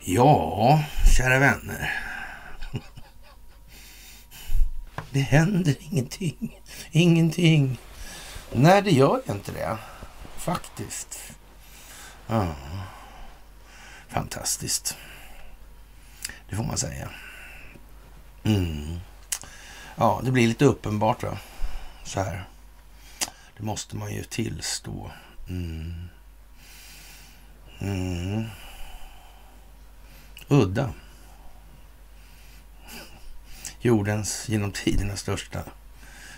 Ja, kära vänner. Det händer ingenting. Ingenting. Nej, det gör inte det. Faktiskt. Ja. Fantastiskt. Det får man säga. Mm. Ja, det blir lite uppenbart va? Så här. Det måste man ju tillstå. Mm. Mm. Udda. Jordens genom tiderna största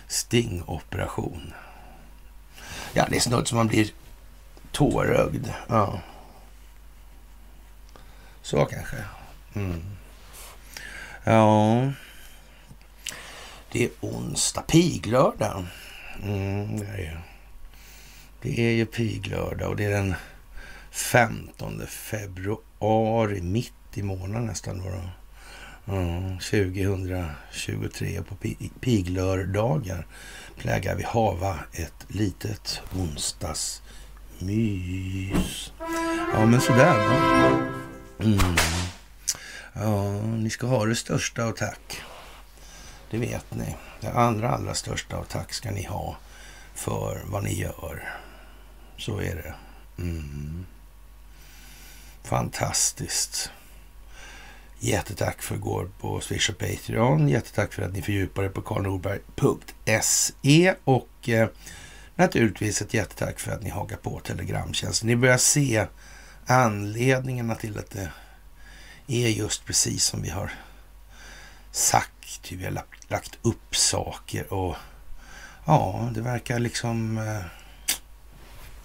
stingoperation. Ja, det är snudd som man blir tårögd. Ja. Så kanske. Mm. Ja. Det är onsdag, piglördag. Mm, det, är ju, det är ju piglördag och det är den 15 februari, mitt i månaden nästan. Då, då. Mm, 2023 på piglördagar plägar vi hava ett litet onsdagsmys. Ja, men sådär. Mm. Ja, ni ska ha det största och tack. Det vet ni. Det allra, allra största av tack ska ni ha för vad ni gör. Så är det. Mm. Fantastiskt. Jättetack för går på Swish och Patreon. Jättetack för att ni fördjupar er på karlnorberg.se och eh, naturligtvis ett jättetack för att ni hakar på Telegramtjänsten. Ni börjar se anledningarna till att det är just precis som vi har sagt. Vi har lagt, upp saker och ja, det verkar liksom eh,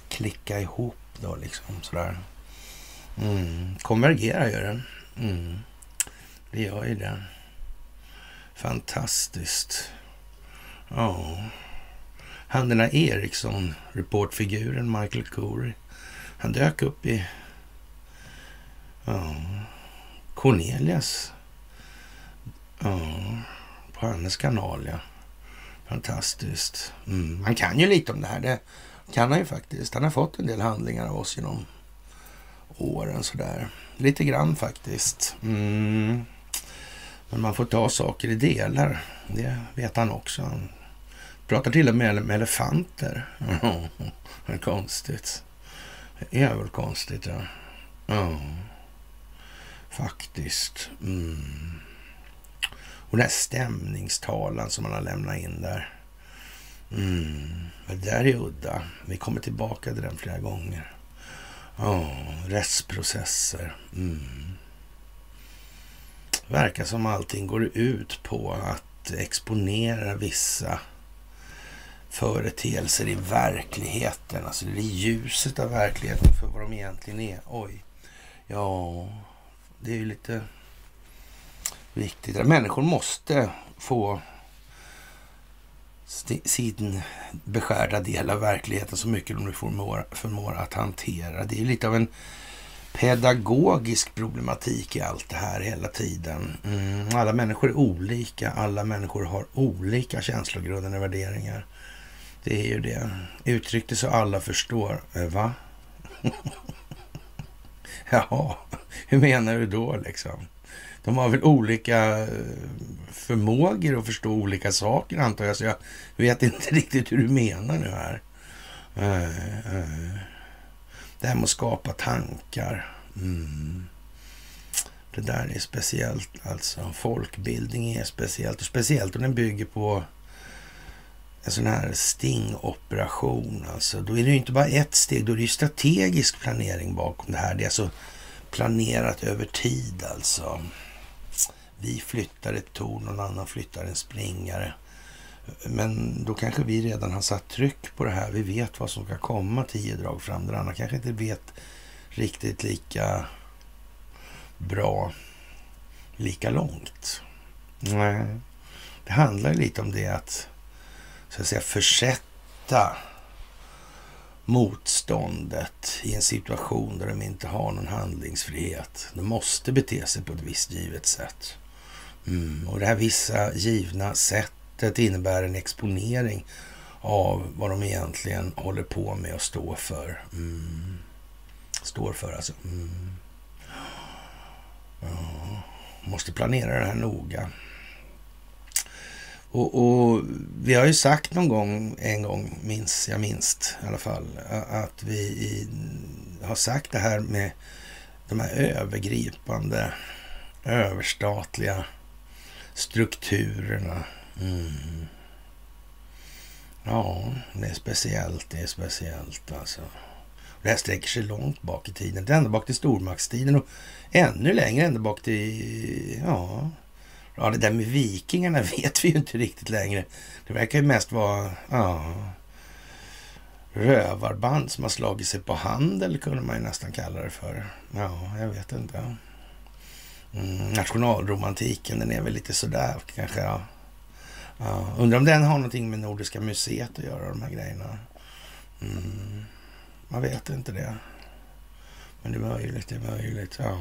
klicka ihop då liksom sådär. Mm. Konvergerar gör den. Mm. Det gör ju det. Fantastiskt. Ja. Han den här Eriksson, reportfiguren Michael Corey. Han dök upp i ja, Cornelias. Ja, på hennes kanal, ja. Fantastiskt. Mm. Han kan ju lite om det här. Det kan han ju faktiskt. Han har fått en del handlingar av oss genom åren sådär. Lite grann faktiskt. Mm. Men man får ta saker i delar. Det vet han också. Han pratar till och med med elefanter. det är konstigt. Det är väl konstigt, ja. ja. Faktiskt. Mm. Och den här stämningstalan som man har lämnat in där. Mm. Det där är udda. Vi kommer tillbaka till den flera gånger. Oh, rättsprocesser. Mm. Verkar som allting går ut på att exponera vissa företeelser i verkligheten. Alltså det är ljuset av verkligheten för vad de egentligen är. Oj. Ja, det är ju lite viktigt. Människor måste få sin beskärda del av verkligheten så mycket de förmår, förmår att hantera. Det är lite av en pedagogisk problematik i allt det här hela tiden. Mm, alla människor är olika. Alla människor har olika känslogrunder och värderingar. Det är ju det. Uttryck det så alla förstår. Eh, va? Jaha, hur menar du då liksom? De har väl olika eh, förmågor att förstå olika saker antar jag, så jag vet inte riktigt hur du menar nu här. Eh, eh. Det här med att skapa tankar. Mm. Det där är speciellt alltså. Folkbildning är speciellt. Och speciellt om den bygger på en sån här stingoperation. Alltså, då är det ju inte bara ett steg, då är det ju strategisk planering bakom det här. Det är alltså planerat över tid alltså. Vi flyttar ett torn, någon annan flyttar en springare. Men då kanske vi redan har satt tryck på det här. Vi vet vad som ska komma tio drag fram. Den andra kanske inte vet riktigt lika bra, lika långt. Nej, det handlar lite om det att så att säga försätta motståndet i en situation där de inte har någon handlingsfrihet. De måste bete sig på ett visst givet sätt. Mm. Och det här vissa givna sättet innebär en exponering av vad de egentligen håller på med och står för. Mm. Står för alltså. Mm. Ja. Måste planera det här noga. Och, och, vi har ju sagt någon gång, en gång minns jag minst i alla fall, att vi i, har sagt det här med de här övergripande, överstatliga strukturerna. Mm. Ja, det är speciellt, det är speciellt alltså. Det här sträcker sig långt bak i tiden, ända bak till stormaktstiden och ännu längre ända bak till, ja, ja det där med vikingarna vet vi ju inte riktigt längre. Det verkar ju mest vara, ja, rövarband som har slagit sig på handel kunde man ju nästan kalla det för. Ja, jag vet inte. Mm, nationalromantiken, den är väl lite sådär kanske. Ja. Ja, undrar om den har någonting med Nordiska museet att göra, de här grejerna. Mm, man vet inte det. Men det är möjligt, det är möjligt. Ja.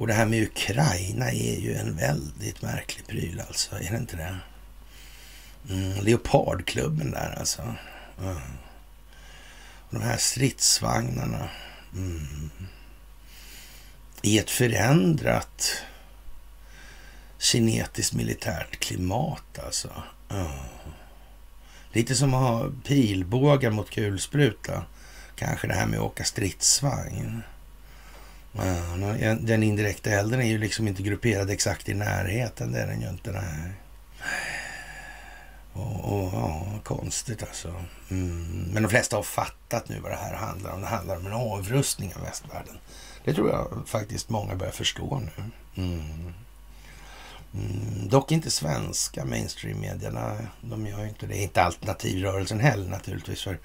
Och det här med Ukraina är ju en väldigt märklig pryl alltså, är det inte det? Mm, Leopardklubben där alltså. Mm. Och de här stridsvagnarna. Mm. I ett förändrat kinetiskt militärt klimat alltså. Ja. Lite som att ha pilbågar mot kulspruta. Kanske det här med att åka stridsvagn. Den indirekta elden är ju liksom inte grupperad exakt i närheten. Det är den ju inte. Nej. Och, och, ja, konstigt alltså. Mm. Men de flesta har fattat nu vad det här handlar om. Det handlar om en avrustning av västvärlden. Det tror jag faktiskt många börjar förstå nu. Mm. Mm, dock inte svenska mainstream-medierna. De gör ju inte det. Inte alternativrörelsen heller naturligtvis. För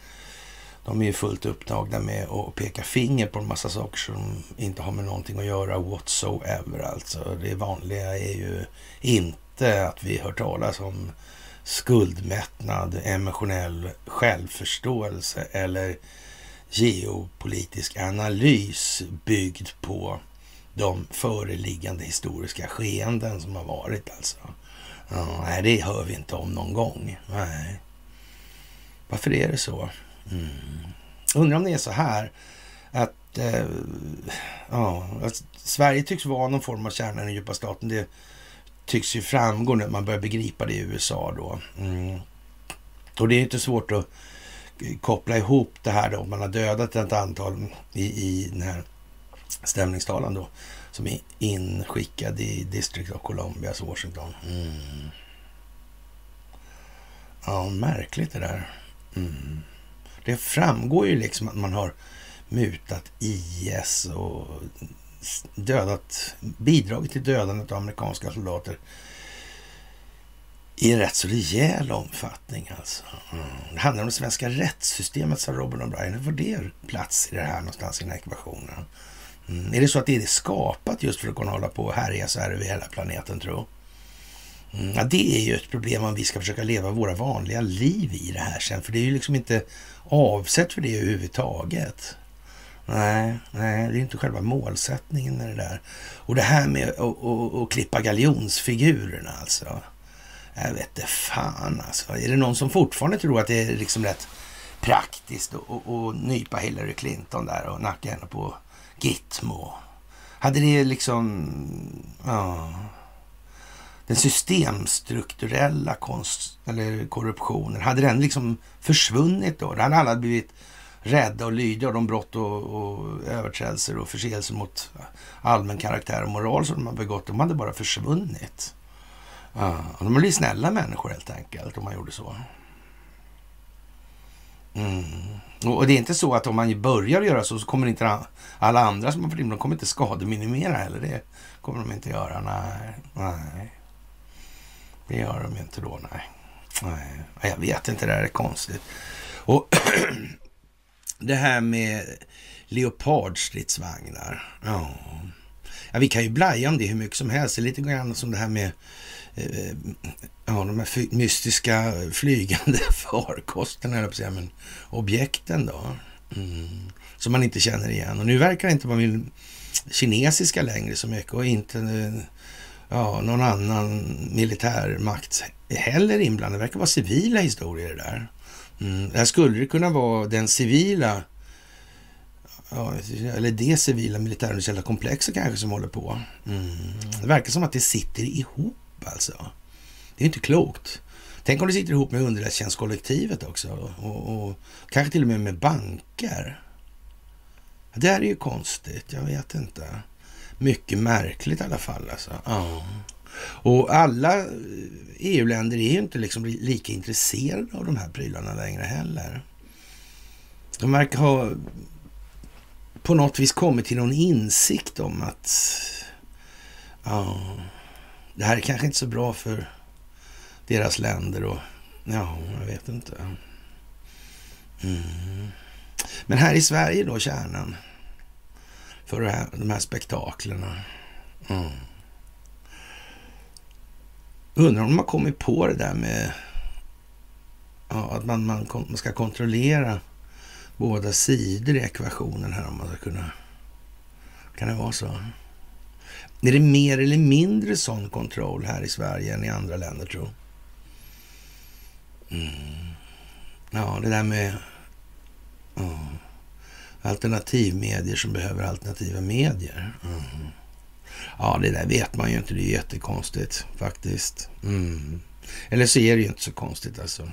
de är ju fullt upptagna med att peka finger på en massa saker som inte har med någonting att göra whatsoever. Alltså det vanliga är ju inte att vi hör talas om skuldmättnad, emotionell självförståelse eller geopolitisk analys byggd på de föreliggande historiska skeenden som har varit alltså. Ja, nej, det hör vi inte om någon gång. Nej. Varför är det så? Mm. Undrar om det är så här att, eh, ja, att Sverige tycks vara någon form av kärna i den djupa staten. Det tycks ju framgå när man börjar begripa det i USA då. Mm. Och det är inte svårt att koppla ihop det här då. Man har dödat ett antal i, i den här stämningstalan då, som är inskickad i District of Columbias Washington. Mm. Ja, märkligt det där. Mm. Det framgår ju liksom att man har mutat IS och dödat, bidragit till dödandet av amerikanska soldater i en rätt så rejäl omfattning. Alltså. Mm. Det handlar om det svenska rättssystemet, sa Robin O'Brien. Hur får det plats i det här någonstans i den här ekvationen? Mm. Är det så att det är skapat just för att kunna hålla på och härja så här över hela planeten, tro? Mm. Ja, det är ju ett problem om vi ska försöka leva våra vanliga liv i det här sen, för det är ju liksom inte avsett för det överhuvudtaget. Nej, nej, det är inte själva målsättningen med det där. Och det här med att klippa galjonsfigurerna alltså. Jag vet inte fan alltså. Är det någon som fortfarande tror att det är liksom rätt praktiskt att nypa Hillary Clinton där och nacka henne på Gitmo. Hade det liksom... Ja, den systemstrukturella konst, eller korruptionen, hade den liksom försvunnit då? Då hade alla blivit rädda och lydiga av de brott och, och överträdelser och förseelser mot allmän karaktär och moral som de har begått. De hade bara försvunnit. Ja, de blir snälla människor helt enkelt om man gjorde så. Mm. Och det är inte så att om man börjar göra så, så kommer inte alla andra som har varit de kommer inte skademinimera heller. Det kommer de inte göra. Nej, nej. Det gör de inte då, nej. nej. Jag vet inte, det här är konstigt. Och det här med leopardstridsvagnar. Ja. ja, vi kan ju blaja om det hur mycket som helst. Det är lite grann som det här med Eh, ja, de här mystiska eh, flygande farkosterna, eller säga, men objekten då. Mm, som man inte känner igen. Och nu verkar det inte vara kinesiska längre så mycket och inte eh, ja, någon annan militärmakt heller inblandad. Det verkar vara civila historier det där. Mm. Här skulle det kunna vara den civila, ja, eller det civila militärindustriella komplexet kanske som håller på. Mm. Det verkar som att det sitter ihop alltså. Det är inte klokt. Tänk om det sitter ihop med underrättelsetjänstkollektivet också och, och, kanske till och med med banker. Det här är ju konstigt, jag vet inte. Mycket märkligt i alla fall alltså. Ja. Och alla eh, e EU-länder är ju inte liksom lika intresserade av de här prylarna längre heller. De verkar ha på något vis kommit till någon insikt om att ja, det här är kanske inte så bra för deras länder och ja, jag vet inte. Mm. Men här i Sverige då, kärnan för här, de här spektaklerna. Mm. Undrar om de har kommit på det där med ja, att man, man, man ska kontrollera båda sidor i ekvationen här om man ska kunna... Kan det vara så? Är det mer eller mindre sån kontroll här i Sverige än i andra länder, tror mm. Ja, det där med oh. alternativmedier som behöver alternativa medier. Mm. Ja, det där vet man ju inte. Det är jättekonstigt faktiskt. Mm. Eller så är det ju inte så konstigt alltså.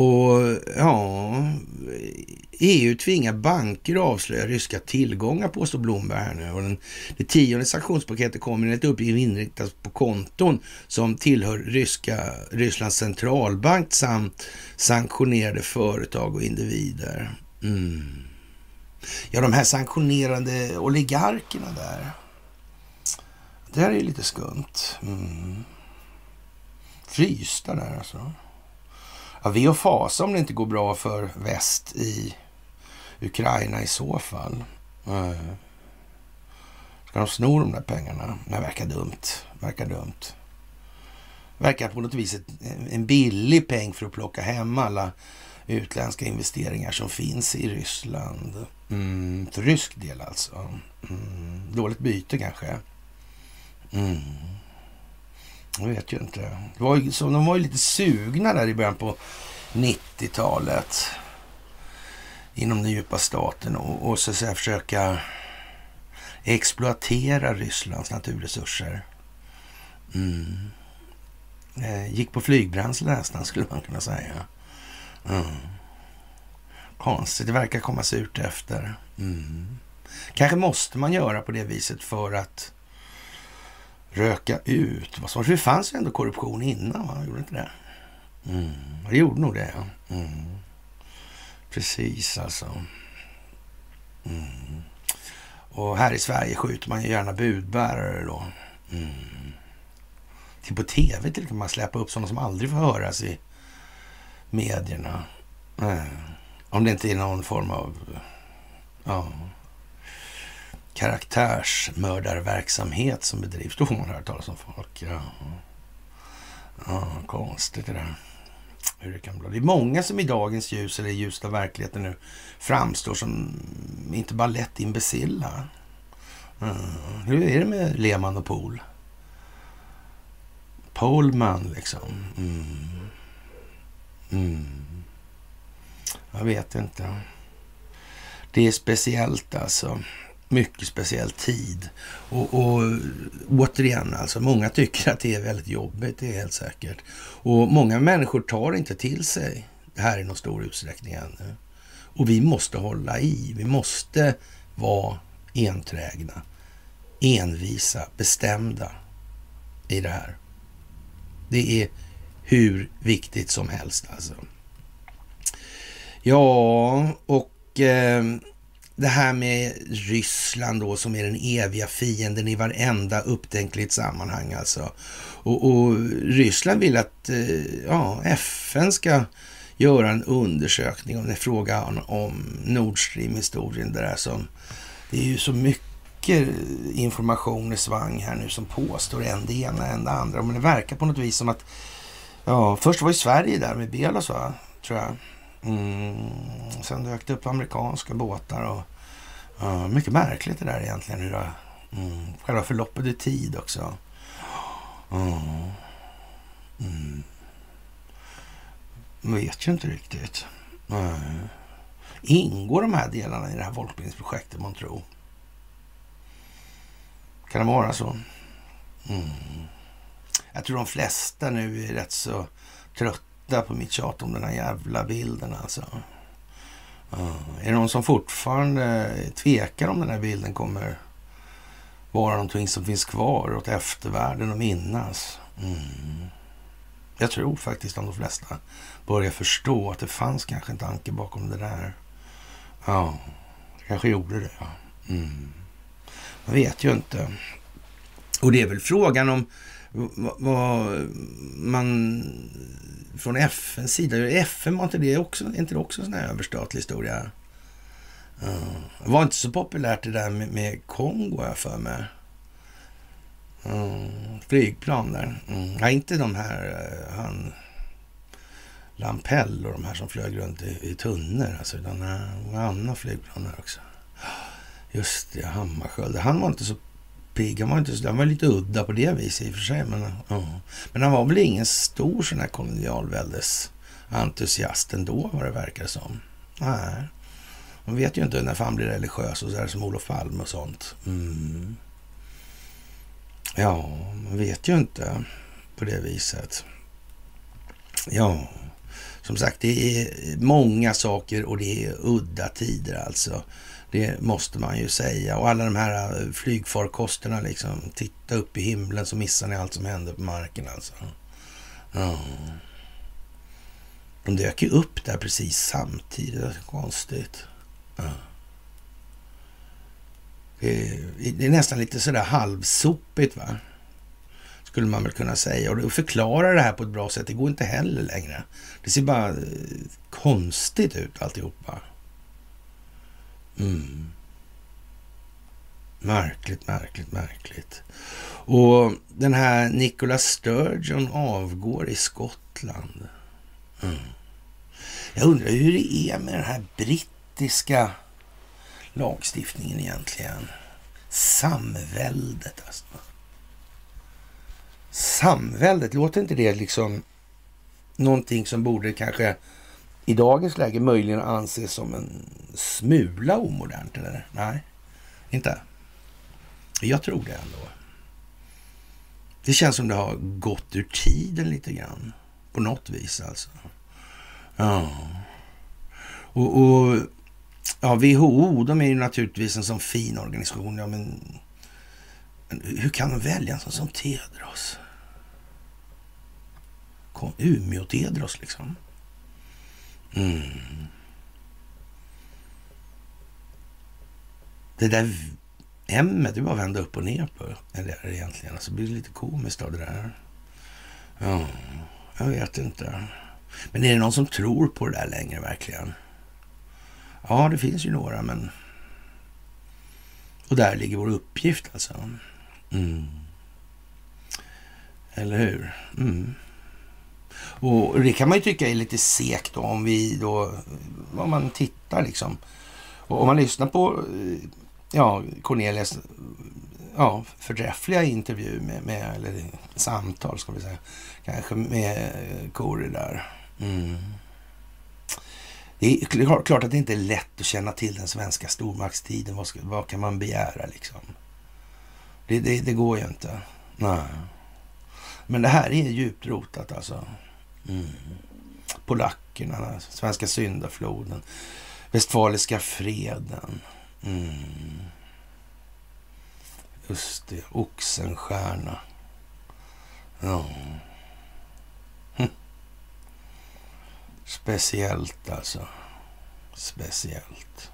Och ja, EU tvingar banker att avslöja ryska tillgångar, påstår Blomberg här nu. Och den, det tionde sanktionspaketet kommer enligt uppgift inriktas på konton som tillhör ryska, Rysslands centralbank samt sanktionerade företag och individer. Mm. Ja, de här sanktionerade oligarkerna där. Det här är lite skumt. Mm. Frysta där alltså. Ja, vi och fasa om det inte går bra för väst i Ukraina i så fall. Eh, ska de sno de där pengarna? Det verkar dumt. Verkar dumt. Verkar på något vis ett, en billig peng för att plocka hem alla utländska investeringar som finns i Ryssland. Mm, för rysk del alltså. Mm, dåligt byte kanske. Mm. Jag vet ju inte. Det var ju, så, de var ju lite sugna där i början på 90-talet. Inom den djupa staten och, och så att säga försöka exploatera Rysslands naturresurser. Mm. Eh, gick på flygbränsle nästan skulle man kunna säga. Mm. Konstigt, det verkar komma surt efter. Mm. Kanske måste man göra på det viset för att röka ut. Vad det fanns ju ändå korruption innan, va? Gjorde inte det? Mm. Det gjorde nog det, ja. Mm. Precis alltså. Mm. Och här i Sverige skjuter man ju gärna budbärare då. Mm. Till på tv till kan man släppa upp sådana som aldrig får höras i medierna. Mm. Om det inte är någon form av ja, karaktärsmördarverksamhet som bedrivs. Då får man höra talas om folk. Ja. ja, konstigt det där. Hur det kan bli. Det är många som i dagens ljus, eller i ljuset av verkligheten nu, framstår som inte bara lätt imbecilla. Mm. Hur är det med Lehmann och Pohl? Polman liksom. Mm. Mm. Jag vet inte. Det är speciellt alltså. Mycket speciell tid. Och, och återigen, alltså många tycker att det är väldigt jobbigt, det är helt säkert. Och många människor tar inte till sig det här i någon stor utsträckning ännu. Och vi måste hålla i. Vi måste vara enträgna, envisa, bestämda i det här. Det är hur viktigt som helst alltså. Ja, och eh, det här med Ryssland då som är den eviga fienden i varenda upptänkligt sammanhang alltså. Och, och Ryssland vill att eh, ja, FN ska göra en undersökning om det är frågan om Nord Stream-historien. Där som, det är ju så mycket information i svang här nu som påstår en det ena, en det andra. Men det verkar på något vis som att, ja, först var ju Sverige där med Belos va, tror jag. Mm, sen dök det upp amerikanska båtar och uh, mycket märkligt det där egentligen hur det Mm. Själva förloppet i tid också. Ja. Mm. Man vet ju inte riktigt. Nej. Ingår de här delarna i det här folkbildningsprojektet man tror? Kan det vara så? Mm. Jag tror de flesta nu är rätt så trötta på mitt tjat om den här jävla bilden alltså. Uh, är det någon som fortfarande tvekar om den här bilden kommer vara någonting som finns kvar åt eftervärlden att minnas? Mm. Jag tror faktiskt att de flesta börjar förstå att det fanns kanske en tanke bakom det där. Ja, det kanske gjorde det. Ja. Mm. Man vet ju inte. Och det är väl frågan om vad man från FNs sida, FN var inte det också, är inte det också en sån här överstatlig historia? Uh, det var inte så populärt det där med, med Kongo, jag för mig. Uh, flygplan där. Mm. Nej, inte de här, uh, han Lampell och de här som flög runt i, i tunnor. Alltså, utan uh, andra flygplan där också. Just det, Hammarskjöld. Han var inte så pigg. Han var, inte, han var lite udda på det viset i och för sig. Men, uh. men han var väl ingen stor sån här kolonialväldes entusiast ändå, vad det verkar som. Nej. Man vet ju inte när fan blir religiös och så där som Olof Palme och sånt. Mm. Ja, man vet ju inte på det viset. Ja, som sagt, det är många saker och det är udda tider alltså. Det måste man ju säga. Och alla de här eh, flygfarkosterna liksom. Titta upp i himlen så missar ni allt som händer på marken alltså. Ja. De dök ju upp där precis samtidigt. Konstigt. Ja. Det, är, det är nästan lite sådär halvsopigt va? Skulle man väl kunna säga. Och att förklara det här på ett bra sätt, det går inte heller längre. Det ser bara eh, konstigt ut alltihopa. Mm. Märkligt, märkligt, märkligt. Och den här Nicola Sturgeon avgår i Skottland. Mm. Jag undrar hur det är med den här brittiska lagstiftningen egentligen. Samväldet alltså. Samväldet, låter inte det liksom någonting som borde kanske i dagens läge möjligen anses som en smula omodernt? Eller? Nej, inte? Jag tror det ändå. Det känns som det har gått ur tiden lite grann. På något vis alltså. Ja. Och, och ja, WHO, de är ju naturligtvis en sån fin organisation. Ja, men, men hur kan de välja en sån som Tedros? Umeå-Tedros liksom. Mm. Det där M det är bara att vända upp och ner på. Eller egentligen. Alltså blir det lite komiskt av det där. Ja, jag vet inte. Men är det någon som tror på det där längre verkligen? Ja, det finns ju några, men... Och där ligger vår uppgift alltså. Mm. Eller hur? Mm. Och det kan man ju tycka är lite segt då om vi då, om man tittar liksom. Och om man lyssnar på, eh, ja, Cornelias ja, förträffliga intervju med, med, eller samtal ska vi säga, kanske med eh, Kori där. Mm. Det är klart att det inte är lätt att känna till den svenska stormaktstiden. Vad, ska, vad kan man begära liksom? Det, det, det, går ju inte. Nej. Men det här är djupt rotat alltså. Mm. Polackerna, svenska syndafloden, Westfaliska freden. Mm. Just det, Oxenstierna. Ja. Hm. Speciellt alltså. Speciellt.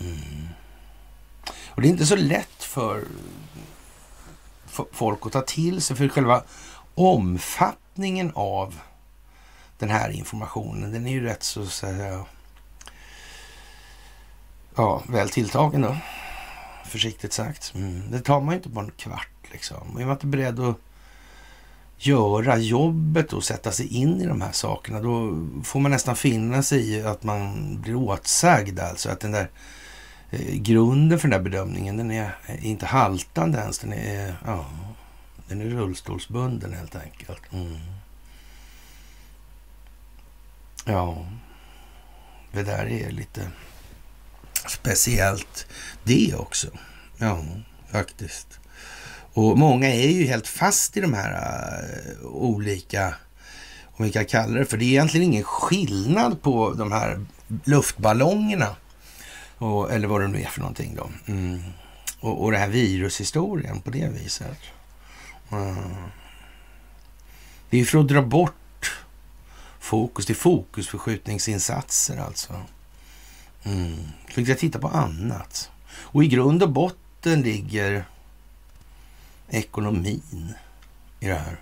Mm. Och det är inte så lätt för folk att ta till sig, för själva omfattningen omfattningen av den här informationen, den är ju rätt så, så här, ja, väl tilltagen då. Försiktigt sagt. Mm. Det tar man ju inte på en kvart liksom. Är man inte beredd att göra jobbet och sätta sig in i de här sakerna, då får man nästan finna sig i att man blir åtsagd. Alltså att den där eh, grunden för den där bedömningen, den är inte haltande ens. Den är, ja, den är rullstolsbunden helt enkelt. Mm. Ja, det där är lite speciellt det också. Ja, faktiskt. Och många är ju helt fast i de här uh, olika, om vi kan kalla det för, det är egentligen ingen skillnad på de här luftballongerna, och, eller vad det nu är för någonting då. Mm. Och, och det här virushistorien på det viset. Mm. Det är för att dra bort fokus, det är fokusförskjutningsinsatser alltså. Mm. Så jag titta på annat. Och i grund och botten ligger ekonomin i det här.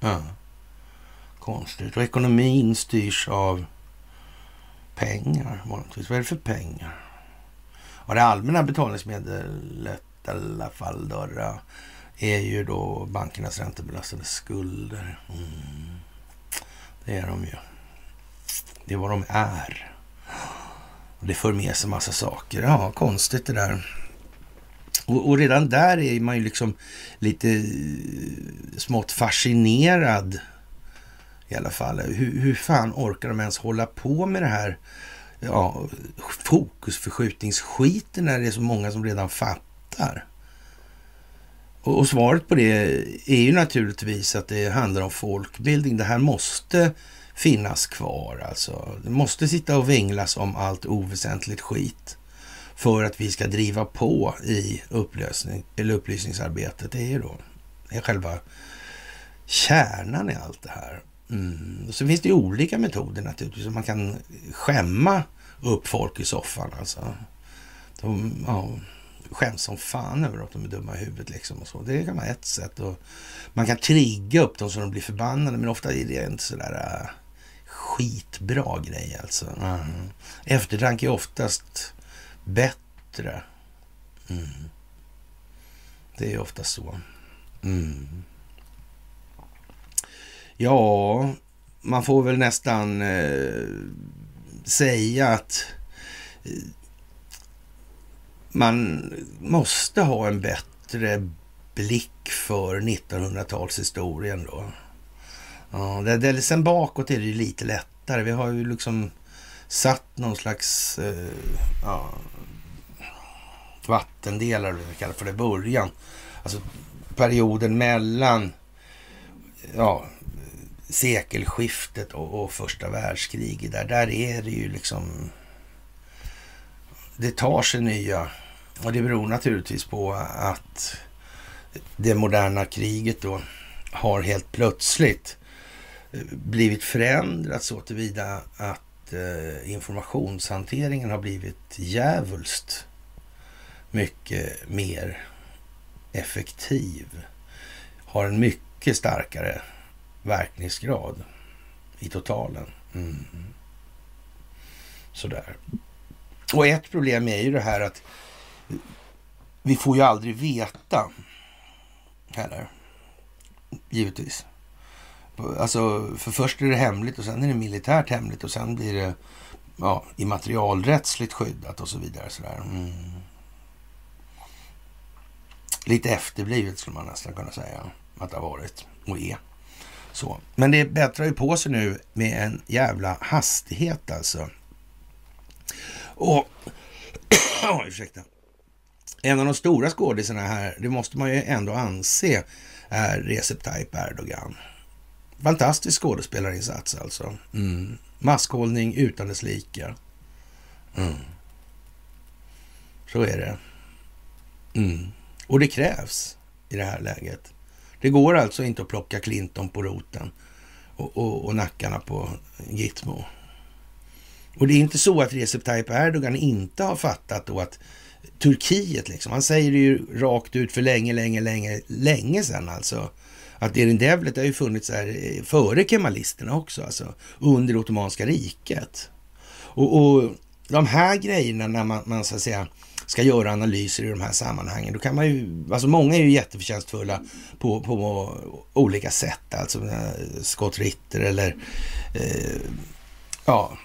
Ja. Konstigt. Och ekonomin styrs av pengar vanligtvis. Vad är det för pengar? Ja, det allmänna betalningsmedlet i alla fall då, är ju då bankernas räntebelastade skulder. Mm. Det är de ju. Det är vad de är. Och det för med sig massa saker. Ja, konstigt det där. Och, och, redan där är man ju liksom lite eh, smått fascinerad i alla fall. Hur, hur fan orkar de ens hålla på med det här ja, fokusförskjutningsskiten när det är så många som redan fattar? Och, och svaret på det är ju naturligtvis att det handlar om folkbildning. Det här måste finnas kvar alltså. Det måste sitta och vinglas om allt oväsentligt skit för att vi ska driva på i upplösning, eller upplysningsarbetet. Det är ju då är själva kärnan i allt det här. Mm. Så finns det ju olika metoder naturligtvis. Man kan skämma upp folk i soffan. Alltså. De ja, skäms som fan över att de är dumma i huvudet. Liksom och så. Det kan vara ett sätt. Och man kan trigga upp dem så de blir förbannade. Men ofta är det inte sådär uh, skitbra grej alltså. Mm. Eftertanke är oftast bättre. Mm. Det är ofta så. Mm. Ja, man får väl nästan eh, säga att man måste ha en bättre blick för 1900-talshistorien då. Ja, det, det, sen bakåt är det ju lite lättare. Vi har ju liksom satt någon slags eh, ja, vattendelare, vi kallar för det, början. Alltså perioden mellan ja, sekelskiftet och, och första världskriget. Där, där är det ju liksom... Det tar sig nya... Och det beror naturligtvis på att det moderna kriget då har helt plötsligt eh, blivit förändrat så tillvida att eh, informationshanteringen har blivit djävulskt mycket mer effektiv. Har en mycket starkare verkningsgrad i totalen. Mm. Sådär. Och ett problem är ju det här att vi får ju aldrig veta heller. Givetvis. Alltså, för först är det hemligt och sen är det militärt hemligt och sen blir det ja, immaterialrättsligt skyddat och så vidare. Sådär. Mm. Lite efterblivet skulle man nästan kunna säga att det har varit och är. Så. Men det bättrar ju på sig nu med en jävla hastighet alltså. Och, ursäkta. En av de stora skådisarna här, det måste man ju ändå anse, är Recep Tayyip Erdogan. Fantastisk skådespelarinsats alltså. Mm. Maskhållning utan dess like. Mm. Så är det. Mm. Och det krävs i det här läget. Det går alltså inte att plocka Clinton på roten och, och, och nackarna på Gitmo. Och det är inte så att Recep Tayyip Erdogan inte har fattat då att Turkiet, liksom, han säger det ju rakt ut för länge, länge, länge, länge sedan alltså. Att Erin Devlet har ju funnits här eh, före kemalisterna också, alltså under det Ottomanska riket. Och, och de här grejerna när man, man så att säga ska göra analyser i de här sammanhangen, då kan man ju, alltså många är ju jätteförtjänstfulla på, på olika sätt, alltså Scott Ritter eller eh, ja,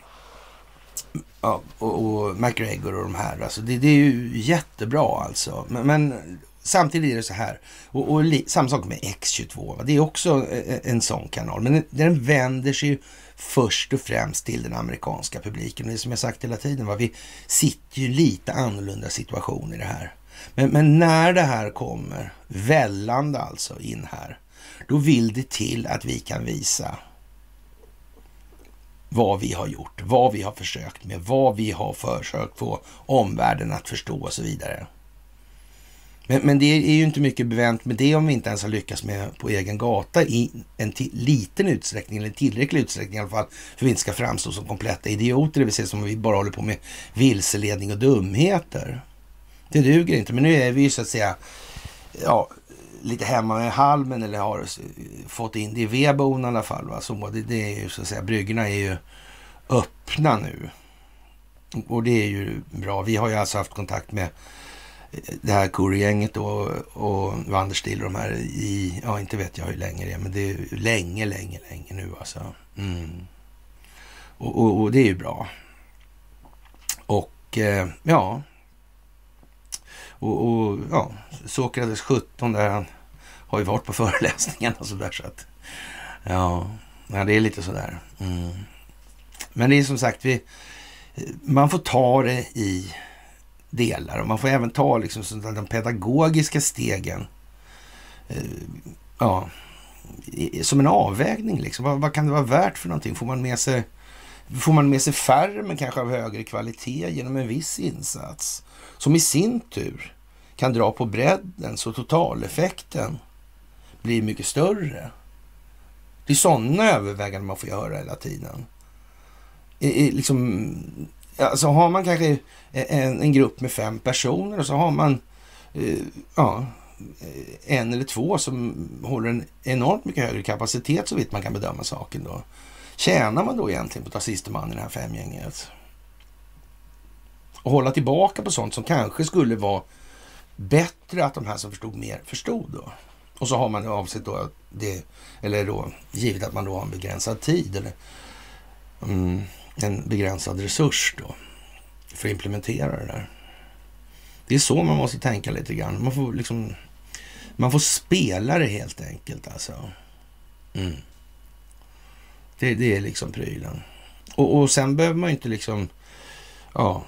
ja, och, och McGregor och de här. Alltså det, det är ju jättebra alltså. Men, men samtidigt är det så här. Och, och li, samma sak med X22. Va? Det är också en, en sån kanal. Men den, den vänder sig ju först och främst till den amerikanska publiken. Det är som jag sagt hela tiden, va? vi sitter ju lite annorlunda situation i det här. Men, men, när det här kommer, vällande alltså in här, då vill det till att vi kan visa vad vi har gjort, vad vi har försökt med, vad vi har försökt få omvärlden att förstå och så vidare. Men, men, det är ju inte mycket bevänt med det om vi inte ens har lyckats med på egen gata i en liten utsträckning, eller tillräcklig utsträckning i alla fall, för att vi inte ska framstå som kompletta idioter, det vill säga som vi bara håller på med vilseledning och dumheter. Det duger inte, men nu är vi ju så att säga ja, lite hemma med halmen eller har fått in det i vedboden i alla fall. Va? Så det, det är ju så att säga, bryggorna är ju öppna nu. Och det är ju bra. Vi har ju alltså haft kontakt med eh, det här Curry-gänget och, och Vanderstil och de här i, ja inte vet jag hur länge det är, men det är länge, länge, länge nu alltså. Mm. Och, och, och, det är ju bra. Och eh, ja, och, och ja, Sokrates 17 där, han har ju varit på föreläsningarna och sådär så att ja, ja, det är lite sådär. Mm. Men det är som sagt, vi, man får ta det i delar och man får även ta liksom de pedagogiska stegen. Eh, ja, som en avvägning liksom. Vad, vad, kan det vara värt för någonting? Får man med sig, får man med sig färre men kanske av högre kvalitet genom en viss insats? Som i sin tur kan dra på bredden så totaleffekten blir mycket större. Det är sådana överväganden man får göra hela tiden. I, i, liksom, alltså har man kanske en, en, grupp med fem personer och så har man eh, ja, en eller två som håller en enormt mycket högre kapacitet så vitt man kan bedöma saken då. Tjänar man då egentligen på att ta siste man i det här femgänget? Och hålla tillbaka på sånt som kanske skulle vara bättre att de här som förstod mer förstod då. Och så har man avsett då att det, eller då givet att man då har en begränsad tid eller mm, en begränsad resurs då för att implementera det där. Det är så man måste tänka lite grann. Man får liksom, man får spela det helt enkelt alltså. Mm. Det, det är liksom prylen. Och, och sen behöver man inte liksom, ja,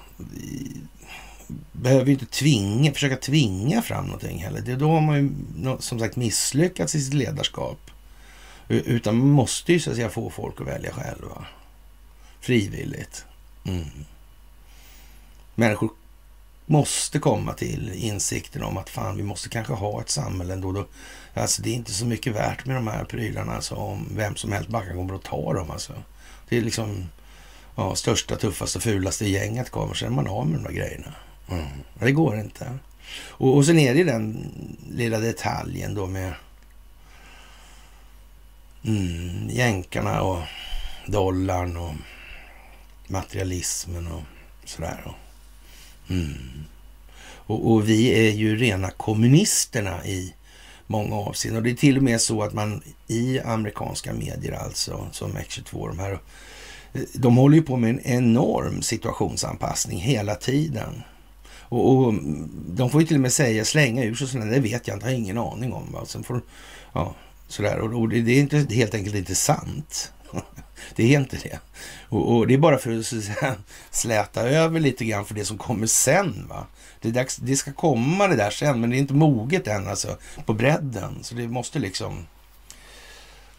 behöver ju inte tvinga, försöka tvinga fram någonting heller. Det, då har man ju som sagt misslyckats i sitt ledarskap. Utan man måste ju så att säga få folk att välja själva. Frivilligt. Mm. Människor måste komma till insikten om att fan, vi måste kanske ha ett samhälle ändå. Då, alltså det är inte så mycket värt med de här prylarna alltså, om vem som helst bara kommer och tar dem. Alltså. Det är liksom ja, största, tuffaste, fulaste gänget kommer, sen är man av med de där grejerna. Mm. Det går inte. Och, och sen är det den lilla detaljen då med mm, jänkarna och dollarn och materialismen och sådär. Mm. Och, och, vi är ju rena kommunisterna i många avseenden. Och det är till och med så att man i amerikanska medier alltså, som X22, de här, de håller ju på med en enorm situationsanpassning hela tiden. Och, och, de får ju till och med säga, slänga ur sig sådana, det vet jag inte, har ingen aning om. Va? Sen får, ja, sådär. Och, och det, det är inte, helt enkelt inte sant. det är inte det. Och, och, det är bara för att säga, släta över lite grann för det som kommer sen. Va? Det, dags, det ska komma det där sen, men det är inte moget än alltså på bredden. Så det måste liksom...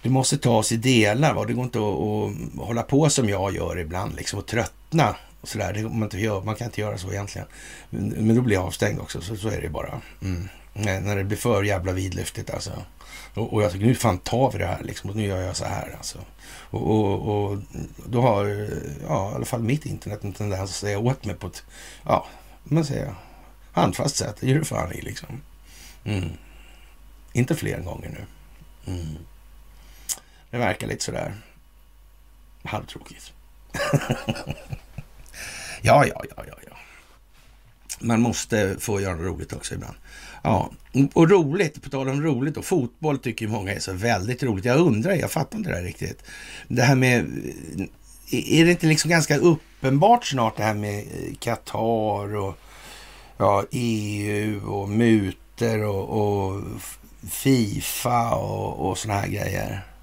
Det måste tas i delar. Va? Det går inte att, att hålla på som jag gör ibland liksom och tröttna och sådär. Det man, inte gör, man kan inte göra så egentligen. Men då blir jag avstängd också, så, så är det bara. Mm. När det blir för jävla vidlyftigt alltså. Och, och jag tycker nu fan tar vi det här liksom. Och nu gör jag så här alltså. Och, och, och då har eh, ja, i alla fall mitt internet en tendens att säga åt mig på ett, ja, man säger handfast sätt. Det gör du fan i liksom. Mm. Inte fler gånger nu. Mm. Det verkar lite sådär halvtråkigt. Ja, ja, ja, ja, ja. Man måste få göra något roligt också ibland. Ja, och roligt, på tal om roligt då. fotboll tycker många är så väldigt roligt. Jag undrar, jag fattar inte det här riktigt. Det här med är det inte liksom ganska uppenbart snart det här med Qatar och ja, EU och mutor och, och Fifa och, och såna här grejer?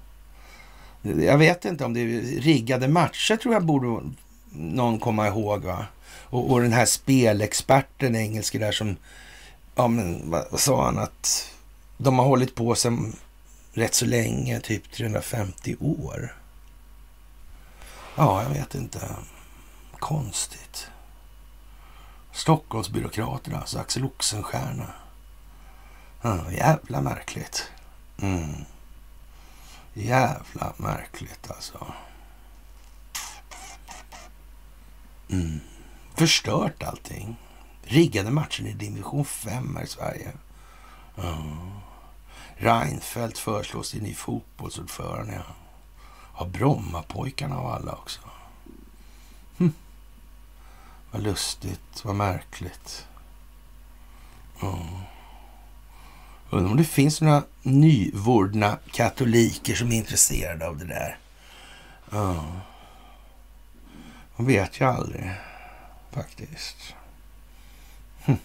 Jag vet inte om det är riggade matcher tror jag borde någon komma ihåg. va? Och, och den här spelexperten engelske där som, ja men vad, vad sa han att de har hållit på sedan rätt så länge, typ 350 år. Ja, jag vet inte. Konstigt. Stockholmsbyråkraterna, alltså Axel Oxenstierna. Ja, jävla märkligt. Mm. Jävla märkligt alltså. Mm. Förstört allting. Riggade matchen i division 5 här i Sverige. Mm. Reinfeldt föreslås till ny fotbollsordförande. Ja. Har Brommapojkarna av alla också. Hm. Vad lustigt, vad märkligt. Mm. Undrar om det finns några nyvordna katoliker som är intresserade av det där. Ja. Man vet ju aldrig, faktiskt. Hm.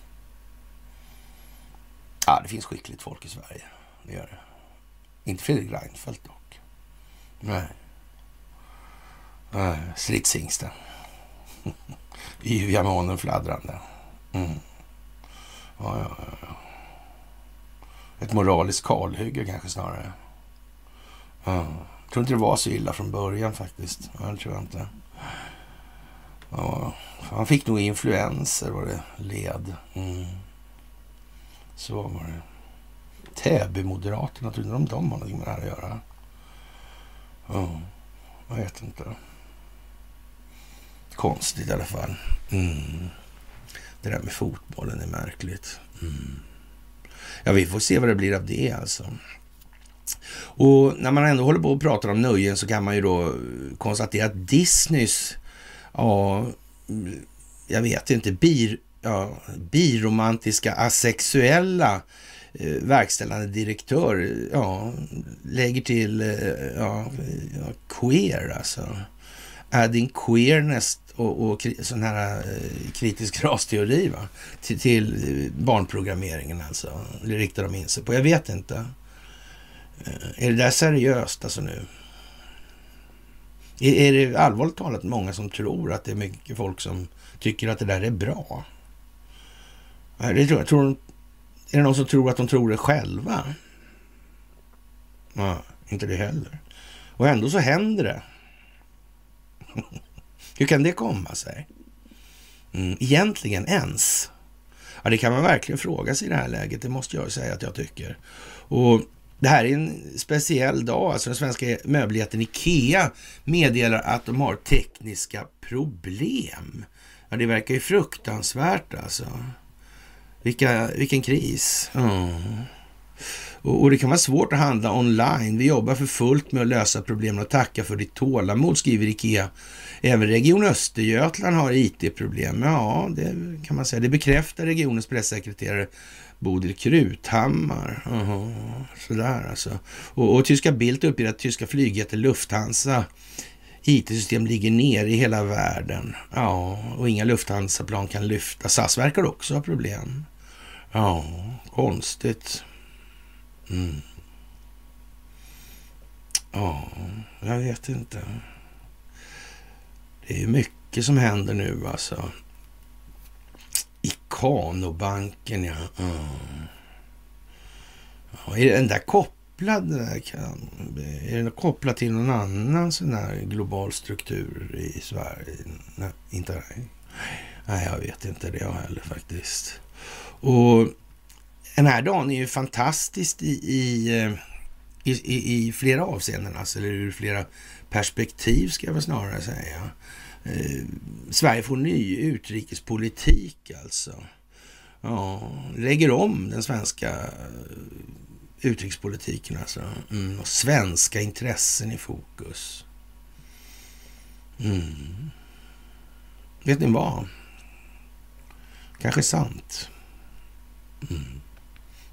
Ja, det finns skickligt folk i Sverige. Det gör det. Inte Fredrik Reinfeldt dock. Nej. Nej, stridshingsten. Yviga månen fladdrande. Mm. Ja, ja, ja. Ett moraliskt kalhygge kanske snarare. Ja. Jag tror inte det var så illa från början faktiskt. Ja, det tror jag inte. Ja, han fick nog influenser var det led. Mm. Så var det. Täby-moderaterna, trodde de de har någonting med det här att göra? Ja, jag vet inte. Konstigt i alla fall. Mm. Det där med fotbollen är märkligt. Mm. Ja, vi får se vad det blir av det alltså. Och när man ändå håller på och pratar om nöjen så kan man ju då konstatera att Disneys, ja, jag vet inte, bir, ja, biromantiska asexuella eh, verkställande direktör, ja, lägger till, eh, ja, ja, queer alltså. Adding queerness och, och sån här eh, kritisk rasteori va? Till, till barnprogrammeringen alltså. Det riktar de in sig på. Jag vet inte. Eh, är det där seriöst alltså nu? Är, är det allvarligt talat många som tror att det är mycket folk som tycker att det där är bra? Eh, det tror, tror, är det någon som tror att de tror det själva? Ja, inte det heller. Och ändå så händer det. Hur kan det komma sig? Mm, egentligen ens? Ja, det kan man verkligen fråga sig i det här läget. Det måste jag säga att jag tycker. Och det här är en speciell dag. Alltså den svenska möbeljätten Ikea meddelar att de har tekniska problem. Ja, det verkar ju fruktansvärt alltså. Vilka, vilken kris. Mm. Och, och, det kan vara svårt att handla online. Vi jobbar för fullt med att lösa problemen och tacka för ditt tålamod, skriver Ikea. Även Region Östergötland har IT-problem. Ja, det kan man säga. Det bekräftar regionens pressekreterare Bodil Kruthammar. Aha, sådär alltså. Och, och tyska Bildt uppger att tyska flygjätten Lufthansa IT-system ligger ner i hela världen. Ja, och inga Lufthansa-plan kan lyfta. SAS verkar också ha problem. Ja, konstigt. Mm. Ja, jag vet inte. Det är mycket som händer nu alltså. Ikanobanken, ja. Mm. ja. Är den där kopplad? Är den kopplad till någon annan sån här global struktur i Sverige? Nej, inte nej. Nej, jag vet inte det jag heller faktiskt. Och den här dagen är ju fantastisk i, eh, i, i, i flera avseenden, alltså, eller ur flera perspektiv ska jag väl snarare säga. Eh, Sverige får ny utrikespolitik alltså. Ja, lägger om den svenska eh, utrikespolitiken alltså. Mm, och svenska intressen i fokus. Mm. Vet ni vad? Kanske sant. Mm.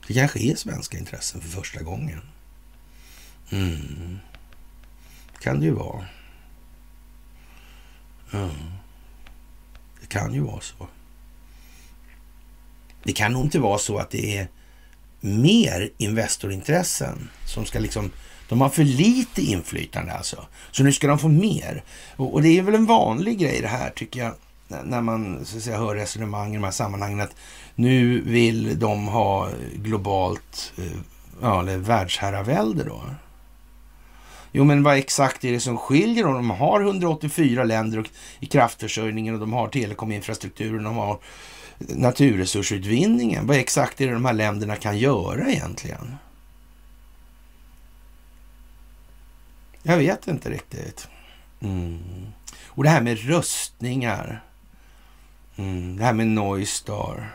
Det kanske är svenska intressen för första gången. Mm. Kan det ju vara. Det kan ju vara så. Det kan nog inte vara så att det är mer Investorintressen som ska liksom de har för lite inflytande alltså. Så nu ska de få mer. Och, och, det är väl en vanlig grej det här tycker jag. När man så att säga, hör resonemang i de här sammanhangen. Att nu vill de ha globalt, eh, ja, eller världsherravälde då. Jo, men vad exakt är det som skiljer dem? De har 184 länder och, i kraftförsörjningen och de har telekominfrastrukturen, de har naturresursutvinningen. Vad exakt är det de här länderna kan göra egentligen? Jag vet inte riktigt. Mm. Och det här med röstningar. Mm. Det här med Neustar.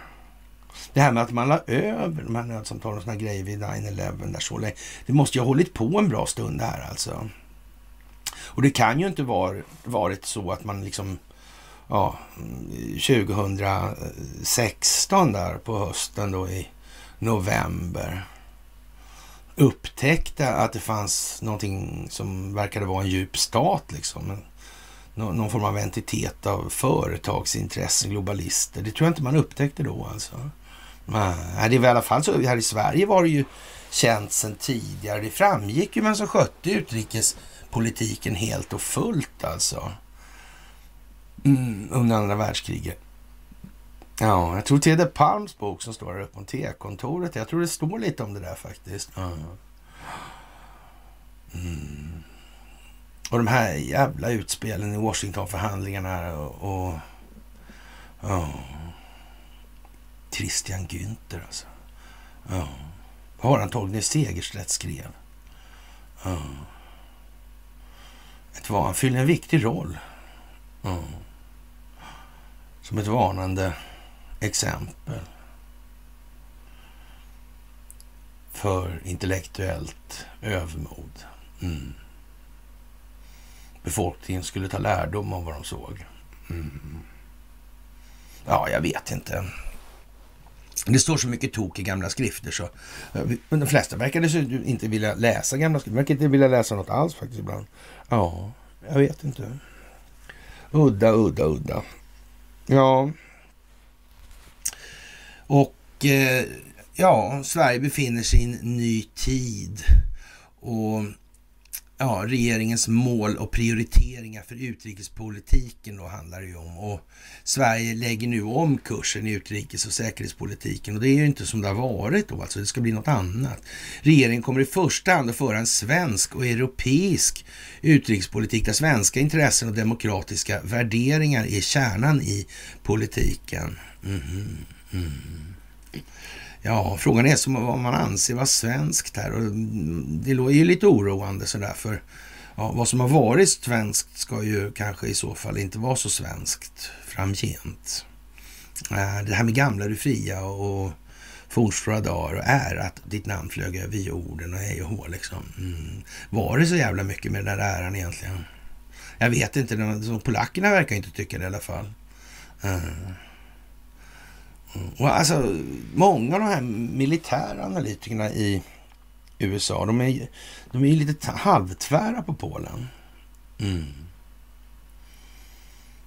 Det här med att man la över de här nödsamtalen och såna grejer vid 9-11 där så länge. Det måste ju ha hållit på en bra stund här alltså. Och det kan ju inte var, varit så att man liksom ja, 2016 där på hösten då i november upptäckte att det fanns någonting som verkade vara en djup stat liksom. Nå någon form av entitet av företagsintressen, globalister. Det tror jag inte man upptäckte då alltså. Nej, det var i alla fall så. Här i Sverige var det ju känt sedan tidigare. Det framgick ju vem som skötte utrikespolitiken helt och fullt alltså. Mm, under andra världskriget. Ja, jag tror Tede Palms bok som står här uppe om T-kontoret. Jag tror det står lite om det där faktiskt. Mm. Och de här jävla utspelen i Washingtonförhandlingarna och... och ja. Christian Günther alltså. Ja. Vad har han Torgny Segerstedt skrev? Ja. Ett, han fyller en viktig roll. Ja. Som ett varnande exempel för intellektuellt övermod. Mm. Befolkningen skulle ta lärdom av vad de såg. Mm. Ja, jag vet inte. Det står så mycket tok i gamla skrifter så men de flesta verkar inte vilja läsa gamla skrifter. De verkar inte vilja läsa något alls faktiskt ibland. Ja, jag vet inte. Udda, udda, udda. Ja. Och eh, ja, Sverige befinner sig i en ny tid. Och ja, regeringens mål och prioriteringar för utrikespolitiken då handlar det ju om. Och Sverige lägger nu om kursen i utrikes och säkerhetspolitiken och det är ju inte som det har varit då, alltså det ska bli något annat. Regeringen kommer i första hand att föra en svensk och europeisk utrikespolitik där svenska intressen och demokratiska värderingar är kärnan i politiken. Mhm. Mm -hmm. mm. Ja, frågan är som vad man anser vara svenskt här och det är ju lite oroande sådär för ja, vad som har varit svenskt ska ju kanske i så fall inte vara så svenskt framgent. Eh, det här med gamla du fria och fornstora dagar och är att ditt namn flög över jorden och hej och hå liksom. Mm. Var det så jävla mycket med den där äran egentligen? Jag vet inte, polackerna verkar inte tycka det i alla fall. Mm. Och alltså, många av de här militära analytikerna i USA, de är, de är lite halvtvära på Polen. Mm.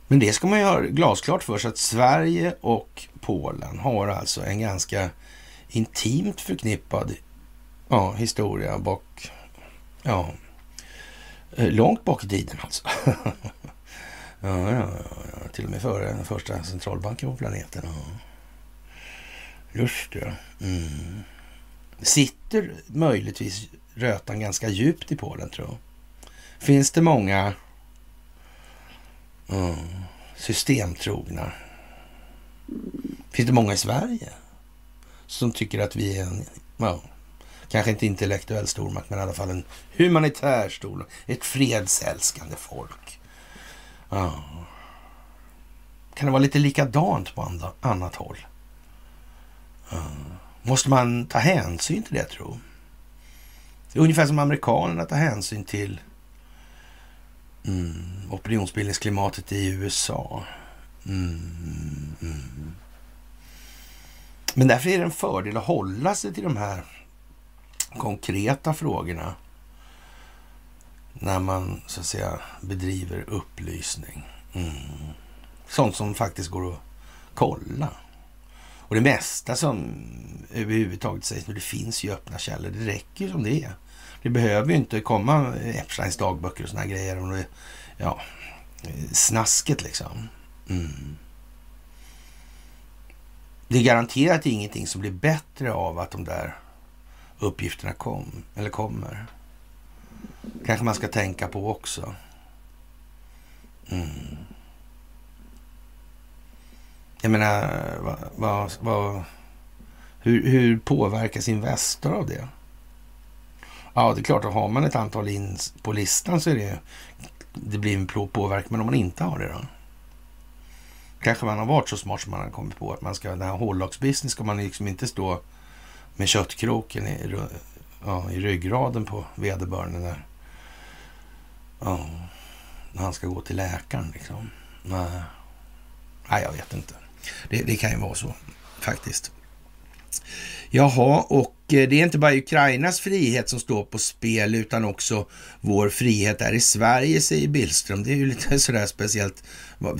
Men det ska man ju ha glasklart för sig att Sverige och Polen har alltså en ganska intimt förknippad ja, historia bak, ja, eh, långt bak i tiden alltså. ja, ja, ja, till och med före den första centralbanken på planeten. Ja. Just det. Mm. Sitter möjligtvis rötan ganska djupt i Polen, tror jag. Finns det många mm, systemtrogna? Finns det många i Sverige som tycker att vi är en, ja, kanske inte intellektuell stormakt, men i alla fall en humanitär stormakt, ett fredsälskande folk? Ja. Kan det vara lite likadant på annat håll? Måste man ta hänsyn till det, tro? Det är ungefär som amerikanerna tar hänsyn till mm, opinionsbildningsklimatet i USA. Mm, mm. Men därför är det en fördel att hålla sig till de här konkreta frågorna när man så att säga bedriver upplysning. Mm. Sånt som faktiskt går att kolla. Och det mesta som överhuvudtaget sägs nu, det finns ju öppna källor. Det räcker ju som det är. Det behöver ju inte komma Epsteins dagböcker och såna grejer. Och det, ja, snasket liksom. Mm. Det är garanterat ingenting som blir bättre av att de där uppgifterna kom, eller kommer. kanske man ska tänka på också. Mm. Jag menar, vad, vad, vad, hur, hur påverkas Investor av det? Ja, det är klart, att har man ett antal in på listan så är det, det blir en påverkan. Men om man inte har det då? Kanske man har varit så smart som man har kommit på att man ska, den här hållagsbusiness ska man liksom inte stå med köttkroken i, ja, i ryggraden på vederbörande där. Ja, när han ska gå till läkaren liksom. Nej, Nej jag vet inte. Det, det kan ju vara så faktiskt. Jaha, och eh, det är inte bara Ukrainas frihet som står på spel utan också vår frihet här i Sverige, säger Billström. Det är ju lite sådär speciellt.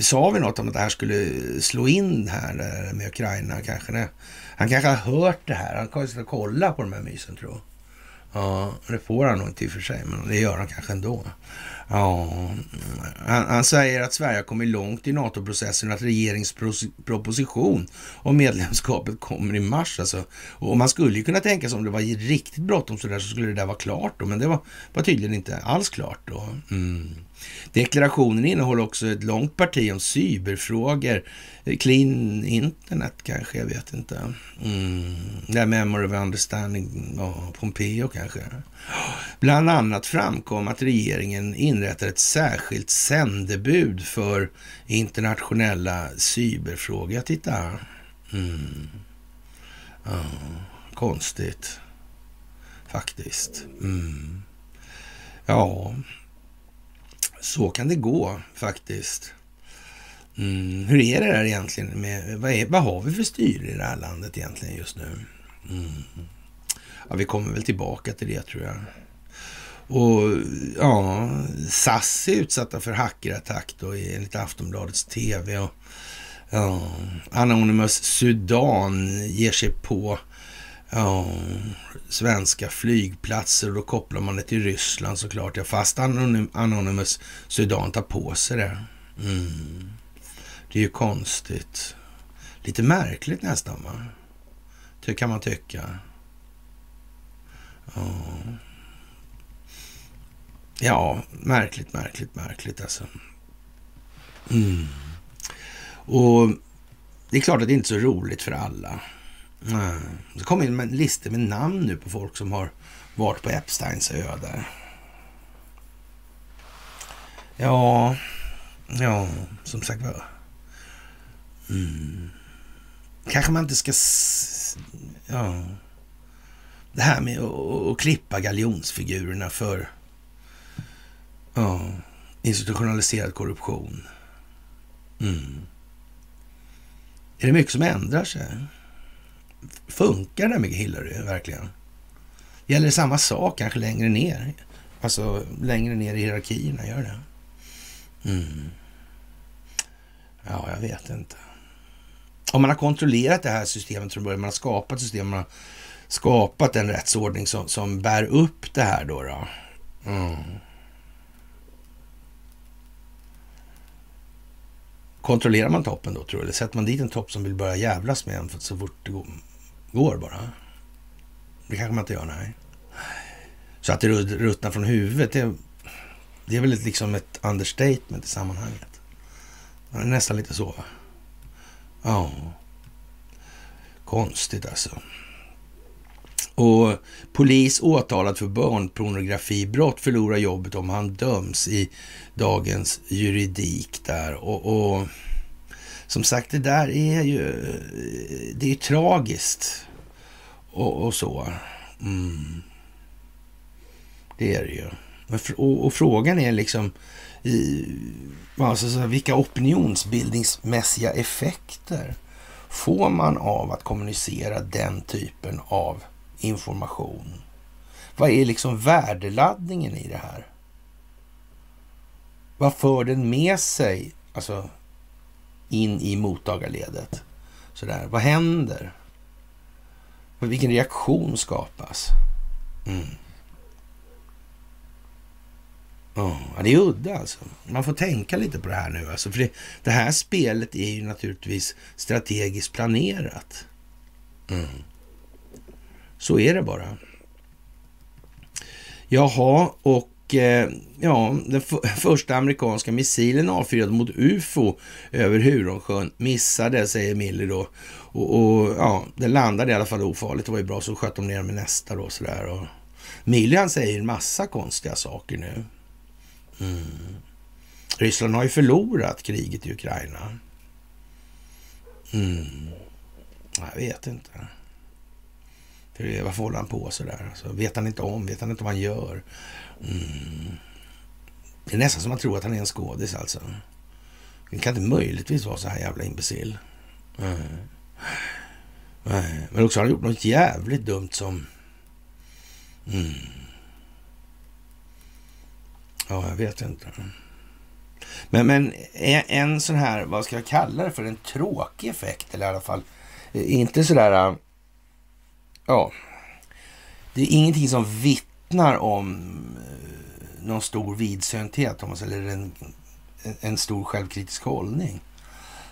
Sa vi något om att det här skulle slå in här eh, med Ukraina kanske? Nej. Han kanske har hört det här. Han kanske ska kolla på de här mysen tror jag. Ja, det får han nog inte i och för sig, men det gör han kanske ändå. Ja, mm. han, han, säger att Sverige har kommit långt i NATO-processen och att regeringsproposition om medlemskapet kommer i mars. Alltså. Och man skulle ju kunna tänka sig om det var riktigt bråttom så, där, så skulle det där vara klart då, men det var, var tydligen inte alls klart då. Mm. Deklarationen innehåller också ett långt parti om cyberfrågor, clean internet kanske, jag vet inte. Mm. Det Memory of Understanding, ja, Pompeo kanske. Bland annat framkom att regeringen inrättar ett särskilt sändebud för internationella cyberfrågor. Titta. Mm. Ja, konstigt, faktiskt. Mm. Ja, så kan det gå faktiskt. Mm. Hur är det där egentligen? Med, vad, är, vad har vi för styre i det här landet egentligen just nu? Mm. Ja, vi kommer väl tillbaka till det tror jag. Och ja, SAS är utsatta för hackerattack då enligt Aftonbladets TV. Och, ja, Anonymous Sudan ger sig på ja, svenska flygplatser och då kopplar man det till Ryssland såklart. Ja, fast Anonymous Sudan tar på sig det. Mm. Det är ju konstigt. Lite märkligt nästan va? Det kan man tycka. Ja ja, märkligt, märkligt, märkligt alltså. Mm. Och det är klart att det inte är så roligt för alla. Mm. Det kommer in listor med namn nu på folk som har varit på Epsteins ö där. Ja, ja, som sagt var. Mm. Kanske man inte ska... Ja. Det här med att klippa galjonsfigurerna för ja, institutionaliserad korruption. Mm. Är det mycket som ändrar sig? Funkar det med Hillary verkligen? Gäller det samma sak kanske längre ner? Alltså längre ner i hierarkierna, gör det? Mm. Ja, jag vet inte. Om man har kontrollerat det här systemet från början, man har skapat systemet, man har skapat en rättsordning som, som bär upp det här då. då. Mm. Kontrollerar man toppen då tror du? Eller sätter man dit en topp som vill börja jävlas med en för så fort det går, bara? Det kanske man inte gör, nej. Så att det ruttnar från huvudet, det, det är väl ett, liksom ett understatement i sammanhanget. Det är nästan lite så, va? Ja. Konstigt alltså. Och polis åtalad för barnpornografibrott förlorar jobbet om han döms i dagens juridik där. Och, och som sagt, det där är ju, det är tragiskt och, och så. Mm. Det är det ju. Och, och frågan är liksom i, alltså, så vilka opinionsbildningsmässiga effekter får man av att kommunicera den typen av information? Vad är liksom värdeladdningen i det här? Vad för den med sig, alltså in i mottagarledet? Sådär. Vad händer? Vilken reaktion skapas? Mm. Ja, det är udda alltså. Man får tänka lite på det här nu. Alltså, för det, det här spelet är ju naturligtvis strategiskt planerat. Mm. Så är det bara. Jaha, och eh, ja, den första amerikanska missilen avfyrad mot UFO över Huronsjön missade, säger Miller. då. Och, och, ja, den landade i alla fall ofarligt. Det var ju bra, så sköt de ner med nästa då sådär. Och Miller han säger en massa konstiga saker nu. Mm. Ryssland har ju förlorat kriget i Ukraina. Mm. Jag vet inte. För varför håller han på sådär? Alltså, vet han inte om? Vet han inte vad han gör? Mm. Det är nästan som man tror att han är en skådis alltså. Det kan inte möjligtvis vara så här jävla imbecill. Mm. Men också har han gjort något jävligt dumt som... Mm. Ja, jag vet inte. Men, men en sån här, vad ska jag kalla det för, en tråkig effekt eller i alla fall inte sådär äh, ja, det är ingenting som vittnar om eh, någon stor vidsynthet, Thomas, eller en, en stor självkritisk hållning.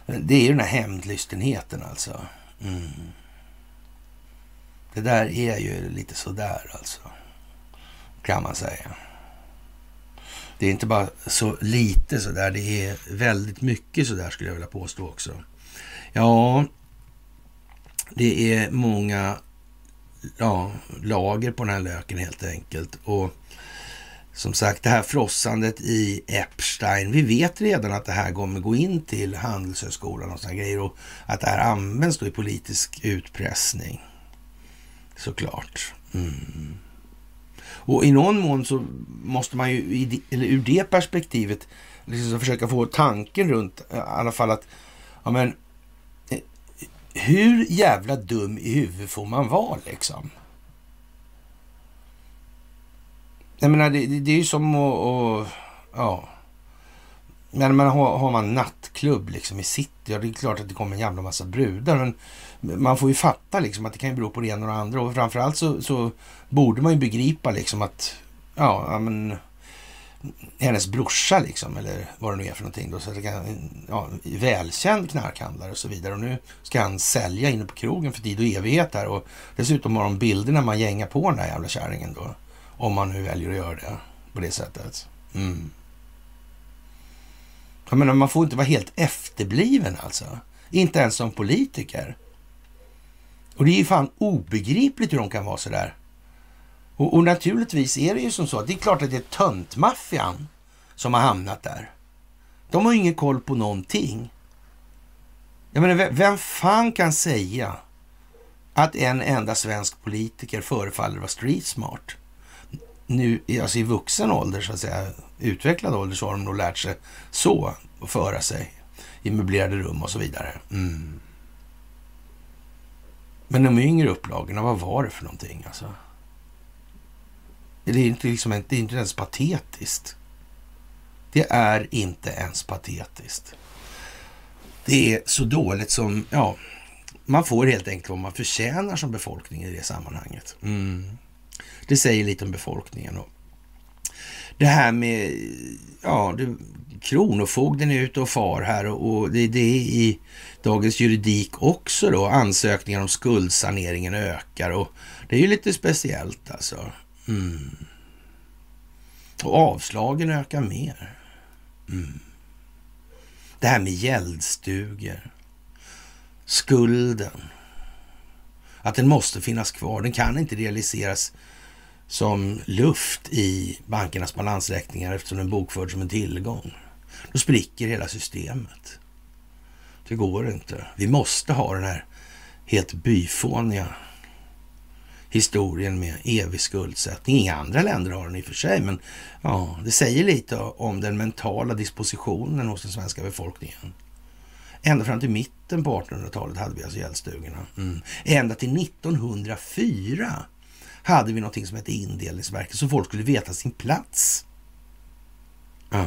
Det är ju den här hämndlystenheten alltså. Mm. Det där är ju lite sådär alltså, kan man säga. Det är inte bara så lite sådär, det är väldigt mycket sådär skulle jag vilja påstå också. Ja, det är många ja, lager på den här löken helt enkelt. Och som sagt, det här frossandet i Epstein. Vi vet redan att det här kommer gå in till Handelshögskolan och sådana grejer och att det här används då i politisk utpressning. Såklart. Mm. Och i någon mån så måste man ju, eller ur det perspektivet, liksom försöka få tanken runt i alla fall att ja, men, hur jävla dum i huvudet får man vara liksom? Jag menar, det, det, det är ju som att... Och, ja. Men man har, har man nattklubb liksom i city, ja det är klart att det kommer en jävla massa brudar. Men man får ju fatta liksom att det kan ju bero på det ena och det andra. Och framförallt så, så borde man ju begripa liksom att, ja, men hennes brorsa liksom, eller vad det nu är för någonting. Då, så det kan, ja, välkänd knarkhandlare och så vidare. Och nu ska han sälja inne på krogen för tid och evighet här. Och dessutom har de bilder när man gängar på den där jävla kärringen då. Om man nu väljer att göra det på det sättet. Mm. Jag menar, man får inte vara helt efterbliven alltså. Inte ens som politiker. Och det är ju fan obegripligt hur de kan vara sådär. Och, och naturligtvis är det ju som så att det är klart att det är töntmaffian som har hamnat där. De har ju ingen koll på någonting. Jag menar, vem fan kan säga att en enda svensk politiker förefaller vara street smart? Nu, alltså i vuxen ålder, så att säga, utvecklad ålder, så har de nog lärt sig så, att föra sig i möblerade rum och så vidare. Mm. Men de yngre upplagorna, vad var det för någonting alltså? Det är inte, liksom, det är inte ens patetiskt. Det är inte ens patetiskt. Det är så dåligt som, ja, man får helt enkelt vad man förtjänar som befolkning i det sammanhanget. Mm. Det säger lite om befolkningen. Och det här med, ja, det, Kronofogden är ute och far här och, och det, det är i Dagens Juridik också då. Ansökningar om skuldsaneringen ökar och det är ju lite speciellt alltså. Mm. Och avslagen ökar mer. Mm. Det här med gäldstugor. Skulden. Att den måste finnas kvar. Den kan inte realiseras som luft i bankernas balansräkningar eftersom den bokförd som en tillgång. Då spricker hela systemet. Det går inte. Vi måste ha den här helt byfåniga historien med evig skuldsättning. Inga andra länder har den i och för sig, men ja, det säger lite om den mentala dispositionen hos den svenska befolkningen. Ända fram till mitten på 1800-talet hade vi alltså gäldstugorna. Mm. Ända till 1904 hade vi någonting som hette indelningsverket så folk skulle veta sin plats. Mm.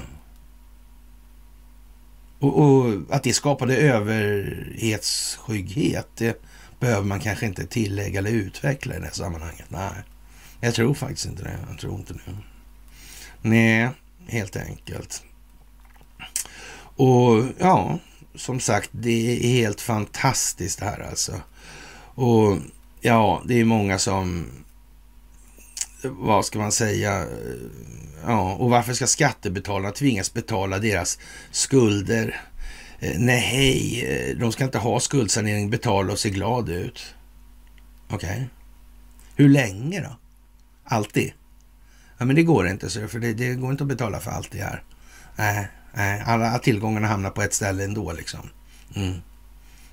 Och, och, att det skapade överhetsskygghet, det behöver man kanske inte tillägga eller utveckla i det här sammanhanget. Nej, jag tror faktiskt inte det. Jag tror inte det. Nej, helt enkelt. Och ja, som sagt, det är helt fantastiskt det här alltså. Och ja, det är många som, vad ska man säga, eh, ja, och varför ska skattebetalarna tvingas betala deras skulder? Eh, nej, hej, eh, de ska inte ha skuldsanering, betala och se glad ut. Okej. Okay. Hur länge då? Alltid? Ja, men det går inte, så för det, det går inte att betala för allt det här. Nej, nej, alla tillgångarna hamnar på ett ställe ändå liksom. Mm.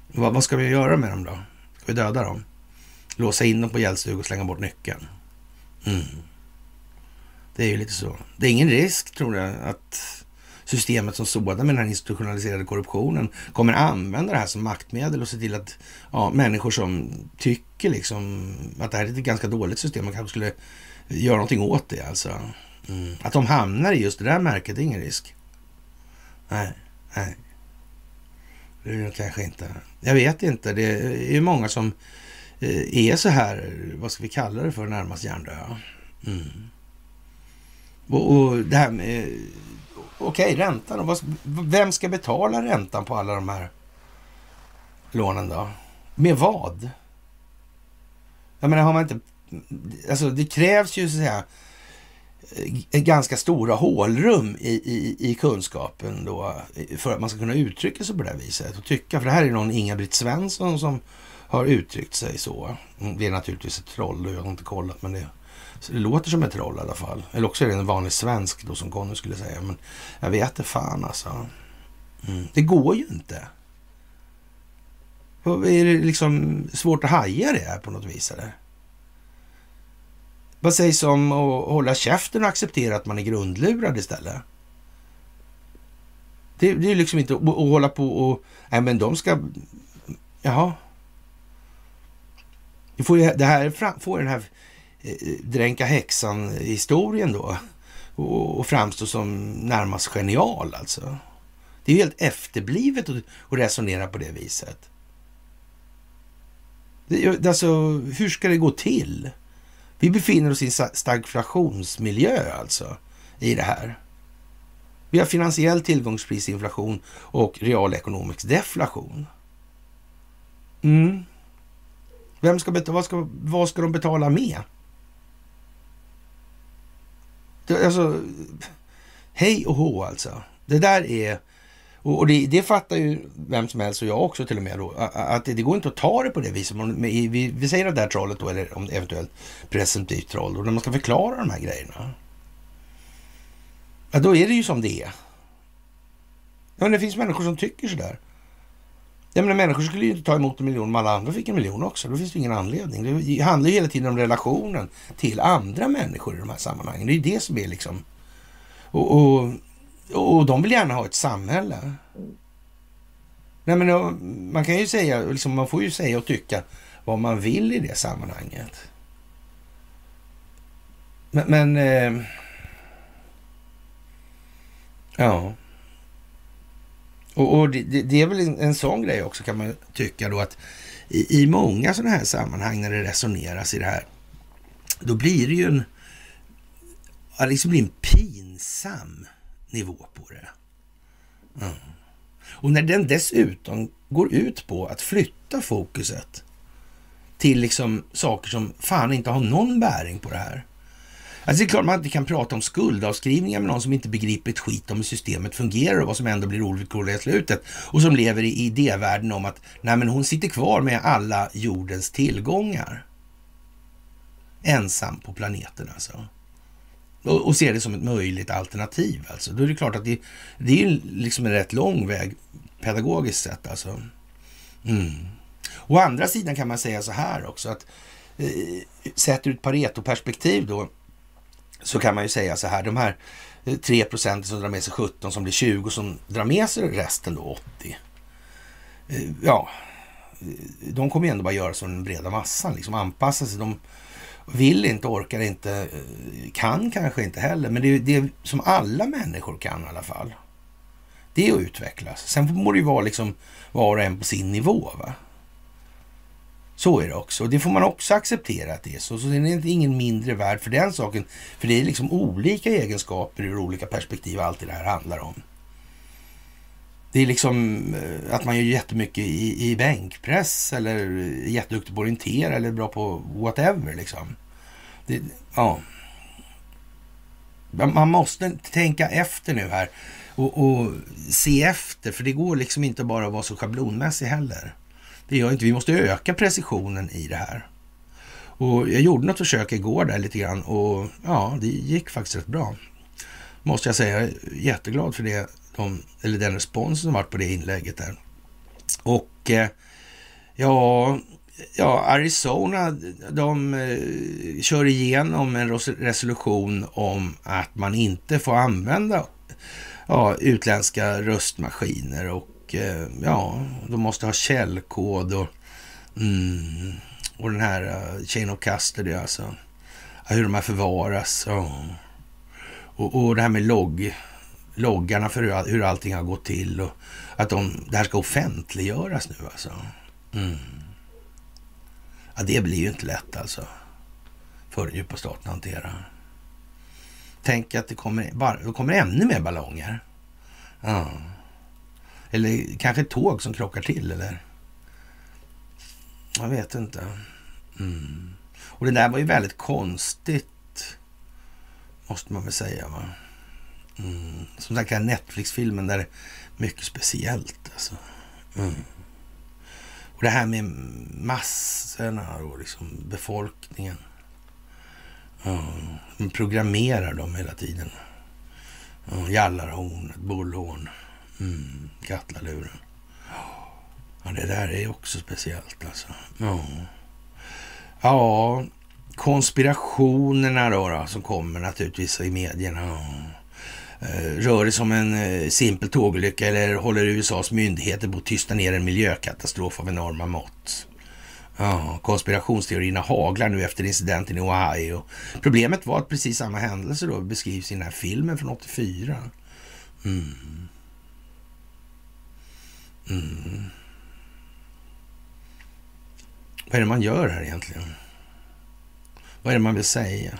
Vad, vad, ska vi göra med dem då? Ska vi döda dem? Låsa in dem på gällstug och slänga bort nyckeln? Mm. Det är ju lite så. Det är ingen risk, tror jag, att systemet som sådant med den här institutionaliserade korruptionen kommer använda det här som maktmedel och se till att ja, människor som tycker liksom att det här är ett ganska dåligt system, man kanske skulle göra någonting åt det alltså. Mm. Att de hamnar i just det där märket är ingen risk. Nej, nej. Det är det kanske inte. Jag vet inte. Det är ju många som eh, är så här, vad ska vi kalla det för, närmast hjärndöda. Mm. Och, och det här med, okej, okay, räntan då. Vem ska betala räntan på alla de här lånen då? Med vad? Jag menar, har man inte... Alltså det krävs ju så att säga eh, ganska stora hålrum i, i, i kunskapen då eh, för att man ska kunna uttrycka sig på det här viset och tycka. För det här är någon Inga-Britt Svensson som har uttryckt sig så. Mm, det är naturligtvis ett troll, jag har inte kollat men det, det låter som ett troll i alla fall. Eller också är det en vanlig svensk då som Conny skulle säga. Men jag vet inte fan alltså. Mm. Det går ju inte. Är det liksom svårt att haja det här på något vis eller? Vad sägs om att hålla käften och acceptera att man är grundlurad istället? Det, det är liksom inte att, hålla på och... Nej, men de ska... Jaha. Det, får ju, det här får den här Eh, dränka häxan-historien då och, och framstå som närmast genial alltså. Det är ju helt efterblivet att, att resonera på det viset. Det, alltså, hur ska det gå till? Vi befinner oss i en stagflationsmiljö alltså i det här. Vi har finansiell tillgångsprisinflation och realekonomisk deflation. Mm. Vem ska betala, vad, ska, vad ska de betala med? Alltså, hej och hå alltså. Det där är och, det, det, fattar ju vem som helst och jag också till och med då, att det, det går inte att ta det på det viset. Vi, vi, vi säger att det här trollet då, eller om eventuellt presumtivt troll, och när man ska förklara de här grejerna. Ja, då är det ju som det är. Ja, det finns människor som tycker sådär. Jag menar, människor skulle ju inte ta emot en miljon om alla andra fick en miljon också. Då finns det ingen anledning. Det handlar ju hela tiden om relationen till andra människor i de här sammanhangen. Det är ju det som är liksom... och, och och de vill gärna ha ett samhälle. Nej, men man kan ju säga, liksom, man får ju säga och tycka vad man vill i det sammanhanget. Men, men eh, ja. Och, och det, det, är väl en, en sån grej också kan man tycka då att i, i många sådana här sammanhang när det resoneras i det här, då blir det ju en, det liksom blir en pinsam nivå på det. Mm. Och när den dessutom går ut på att flytta fokuset till liksom saker som fan inte har någon bäring på det här. Alltså det är klart man inte kan prata om skuldavskrivningar med någon som inte begriper ett skit om hur systemet fungerar och vad som ändå blir ovillkorligt i slutet. Och som lever i idévärlden om att nej men hon sitter kvar med alla jordens tillgångar. Ensam på planeten alltså och, och ser det som ett möjligt alternativ. Alltså. Då är det klart att det, det är liksom en rätt lång väg pedagogiskt sett. Alltså. Mm. Å andra sidan kan man säga så här också att eh, sett ur ett Pareto-perspektiv då så kan man ju säga så här, de här eh, 3 procenten som drar med sig 17 som blir 20 som drar med sig resten då 80. Eh, ja, eh, de kommer ju ändå bara göra som den breda massan, liksom anpassa sig. De vill inte, orkar inte, kan kanske inte heller. Men det är det som alla människor kan i alla fall. Det är att utvecklas. Sen må det ju vara liksom var och en på sin nivå. va? Så är det också. Det får man också acceptera att det är så. Så det är ingen mindre värd för den saken. För det är liksom olika egenskaper ur olika perspektiv allt det här handlar om. Det är liksom eh, att man gör jättemycket i, i bänkpress eller är jätteduktig på att orientera eller bra på whatever liksom. Det, ja. Man måste tänka efter nu här och, och, se efter, för det går liksom inte bara att vara så schablonmässig heller. Det gör inte. Vi måste öka precisionen i det här. Och jag gjorde något försök igår där lite grann och ja, det gick faktiskt rätt bra. Måste jag säga. Jag är jätteglad för det, de, eller den responsen som varit på det inlägget där. Och eh, ja, ja, Arizona, de eh, kör igenom en resolution om att man inte får använda ja, utländska röstmaskiner och Eh, ja, de måste ha källkod och, mm, och den här uh, chain of custody alltså. Hur de här förvaras. Ja. Och, och det här med logg, loggarna för hur, hur allting har gått till och att de, det här ska offentliggöras nu alltså. Mm. Ja, det blir ju inte lätt alltså för den djupa staten att hantera. Tänk att det kommer, bara, det kommer ännu mer ballonger. Ja. Eller kanske ett tåg som krockar till eller? Jag vet inte. Mm. Och det där var ju väldigt konstigt. Måste man väl säga va. Mm. Som sagt den Netflix-filmen där det mycket speciellt alltså. Mm. Och det här med massorna och liksom befolkningen. Mm. man programmerar dem hela tiden. Mm. jallarhornet, bullhorn, mm. Ja, det där är också speciellt alltså. Ja, ja konspirationerna då, då som kommer naturligtvis i medierna. Ja. Eh, rör det som en eh, simpel tågolycka eller håller USAs myndigheter på att tysta ner en miljökatastrof av enorma mått? Ja, konspirationsteorierna haglar nu efter incidenten i Ohio. Problemet var att precis samma händelse då beskrivs i den här filmen från 84. Mm. Mm. Vad är det man gör här egentligen? Vad är det man vill säga?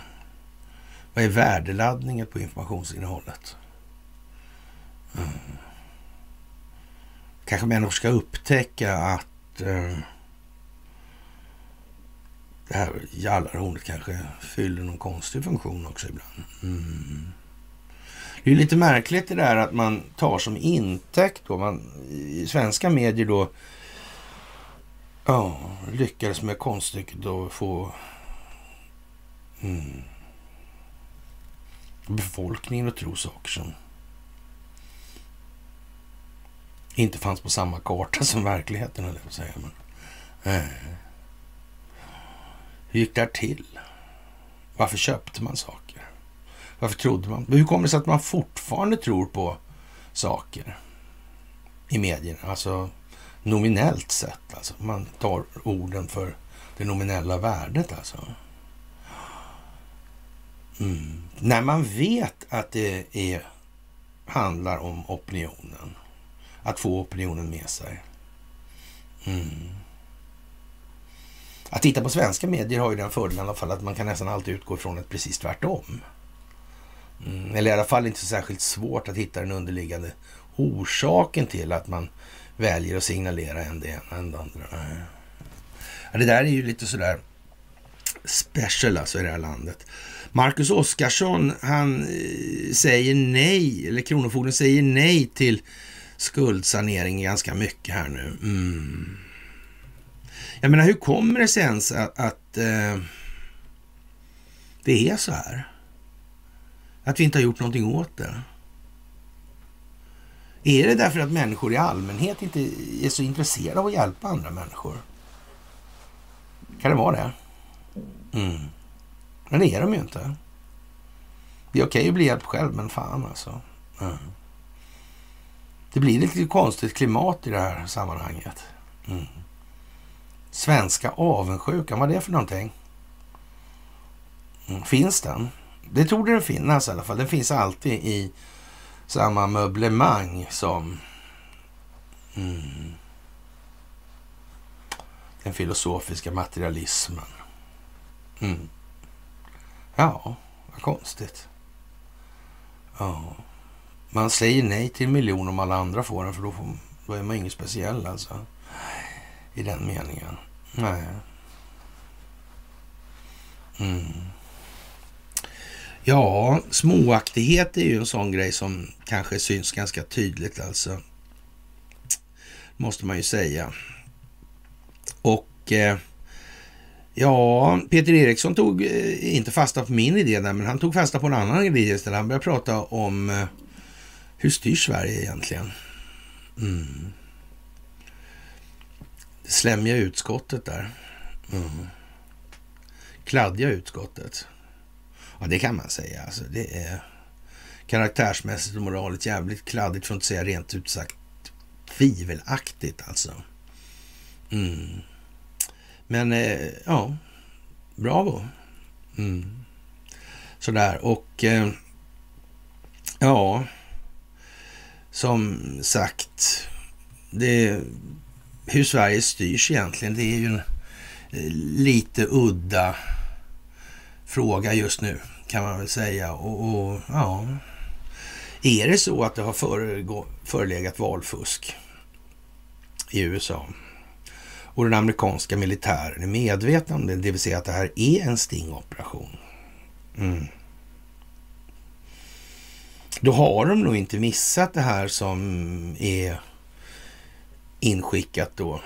Vad är värdeladdningen på informationsinnehållet? Mm. Kanske människor ska upptäcka att eh, det här jallarhornet kanske fyller någon konstig funktion också ibland. Mm. Det är lite märkligt det där att man tar som intäkt då, man, i svenska medier då, ja, lyckades med konststycket att få mm, befolkningen att tro saker som inte fanns på samma karta som verkligheten, eller vad säger man? Hur gick det här till? Varför köpte man saker? Varför trodde man? Hur kommer det sig att man fortfarande tror på saker i medierna? Alltså nominellt sett. Alltså. Man tar orden för det nominella värdet alltså. Mm. När man vet att det är, handlar om opinionen. Att få opinionen med sig. Mm. Att titta på svenska medier har ju den fördelen i alla fall att man kan nästan alltid utgå från ett precis tvärtom. Mm, eller i alla fall inte så särskilt svårt att hitta den underliggande orsaken till att man väljer att signalera en det ena än det andra. Ja, det där är ju lite sådär special alltså i det här landet. Marcus Oskarsson, han eh, säger nej, eller Kronofogden säger nej till skuldsanering ganska mycket här nu. Mm. Jag menar, hur kommer det sig ens att, att eh, det är så här? Att vi inte har gjort någonting åt det? Är det därför att människor i allmänhet inte är så intresserade av att hjälpa andra människor? Kan det vara det? Mm. Men det är de ju inte. Det är okej att bli hjälpt själv, men fan alltså. Mm. Det blir lite konstigt klimat i det här sammanhanget. Mm. Svenska avundsjukan, vad är det för någonting? Mm, finns den? Det torde den finnas i alla fall. Den finns alltid i samma möblemang som mm, den filosofiska materialismen. Mm. Ja, vad konstigt. Ja. Man säger nej till en miljon om alla andra får den, för då, får, då är man ingen speciell alltså. I den meningen. Nej. Mm. Ja, småaktighet är ju en sån grej som kanske syns ganska tydligt alltså. Måste man ju säga. Och eh, ja, Peter Eriksson tog eh, inte fasta på min idé där, men han tog fasta på en annan idé istället. Han började prata om eh, hur styr Sverige egentligen? Mm. Det slämmiga utskottet där. Mm. Kladdiga utskottet. Ja, det kan man säga. Alltså, det är karaktärsmässigt och moraliskt jävligt kladdigt, för att inte säga rent ut sagt tvivelaktigt alltså. Mm. Men eh, ja, bravo. Mm. Sådär och eh, ja, som sagt, det, hur Sverige styrs egentligen, det är ju en eh, lite udda fråga just nu kan man väl säga. Och, och ja, är det så att det har föregå, förelegat valfusk i USA och den amerikanska militären är medvetna om det, det vill säga att det här är en stingoperation. Mm. Då har de nog inte missat det här som är inskickat då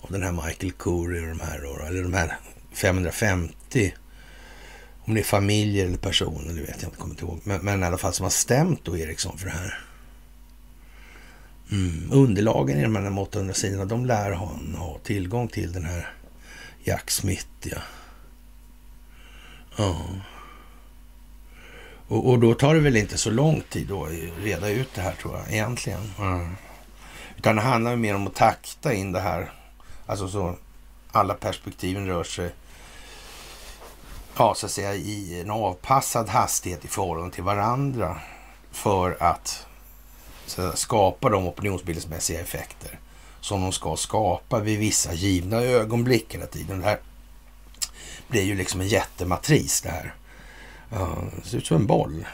av den här Michael Curry och de här, då, eller de här 550 om det är familjer eller personer, det vet jag inte, kommer inte ihåg. Men, men i alla fall som har stämt då Eriksson för det här. Mm. Underlagen i de här 800 sidorna, de lär han ha tillgång till den här Jack Smith, ja. Ja. Och, och, då tar det väl inte så lång tid att reda ut det här tror jag egentligen. Mm. Utan det handlar mer om att takta in det här. Alltså så alla perspektiven rör sig ja, så att säga, i en avpassad hastighet i förhållande till varandra för att, så att skapa de opinionsbildningsmässiga effekter som de ska skapa vid vissa givna ögonblick hela tiden. Det här blir ju liksom en jättematris det här. Det ser ut som en boll.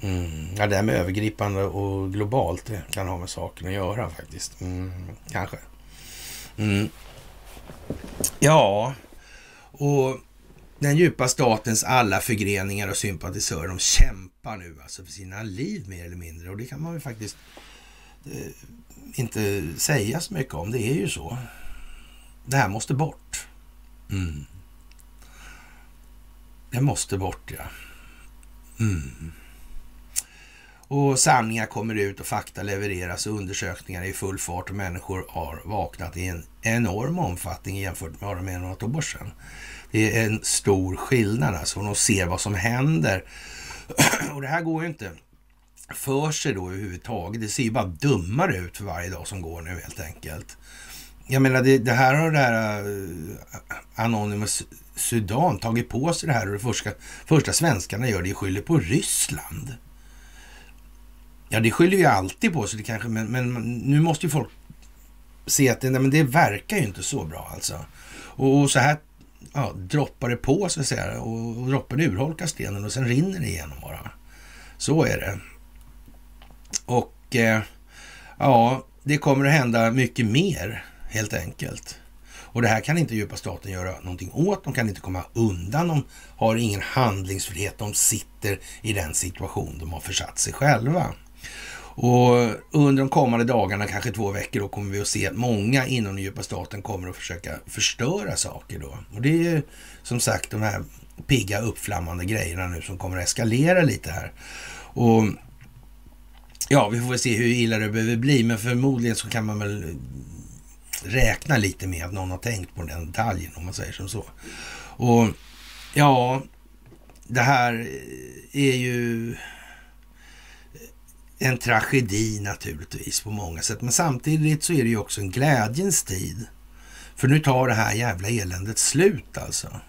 Mm. Ja, det här med övergripande och globalt det kan ha med saken att göra faktiskt. Mm, kanske. Mm. Ja, och den djupa statens alla förgreningar och sympatisörer, de kämpar nu alltså för sina liv mer eller mindre. Och det kan man ju faktiskt eh, inte säga så mycket om. Det är ju så. Det här måste bort. Mm. Det måste bort, ja. Mm. Och sanningar kommer ut och fakta levereras och undersökningar är i full fart och människor har vaknat i en enorm omfattning jämfört med vad de är något år sedan. Det är en stor skillnad alltså. Och de ser vad som händer. Och det här går ju inte för sig då överhuvudtaget. Det ser ju bara dummare ut för varje dag som går nu helt enkelt. Jag menar, det, det här har det här uh, Anonymous Sudan tagit på sig det här och det första, första svenskarna gör det är skyller på Ryssland. Ja, det skyller vi alltid på så det kanske, men, men nu måste ju folk se att det, nej, men det verkar ju inte så bra alltså. Och, och så här ja, droppar det på så att säga och, och droppen urholkar stenen och sen rinner det igenom bara. Så är det. Och eh, ja, det kommer att hända mycket mer helt enkelt. Och det här kan inte djupa staten göra någonting åt. De kan inte komma undan. De har ingen handlingsfrihet. De sitter i den situation de har försatt sig själva. Och under de kommande dagarna, kanske två veckor, då kommer vi att se att många inom den djupa staten kommer att försöka förstöra saker då. Och det är ju som sagt de här pigga uppflammande grejerna nu som kommer att eskalera lite här. Och ja, vi får väl se hur illa det behöver bli, men förmodligen så kan man väl räkna lite med att någon har tänkt på den detaljen om man säger som så. Och ja, det här är ju en tragedi naturligtvis på många sätt. Men samtidigt så är det ju också en glädjens tid. För nu tar det här jävla eländet slut alltså.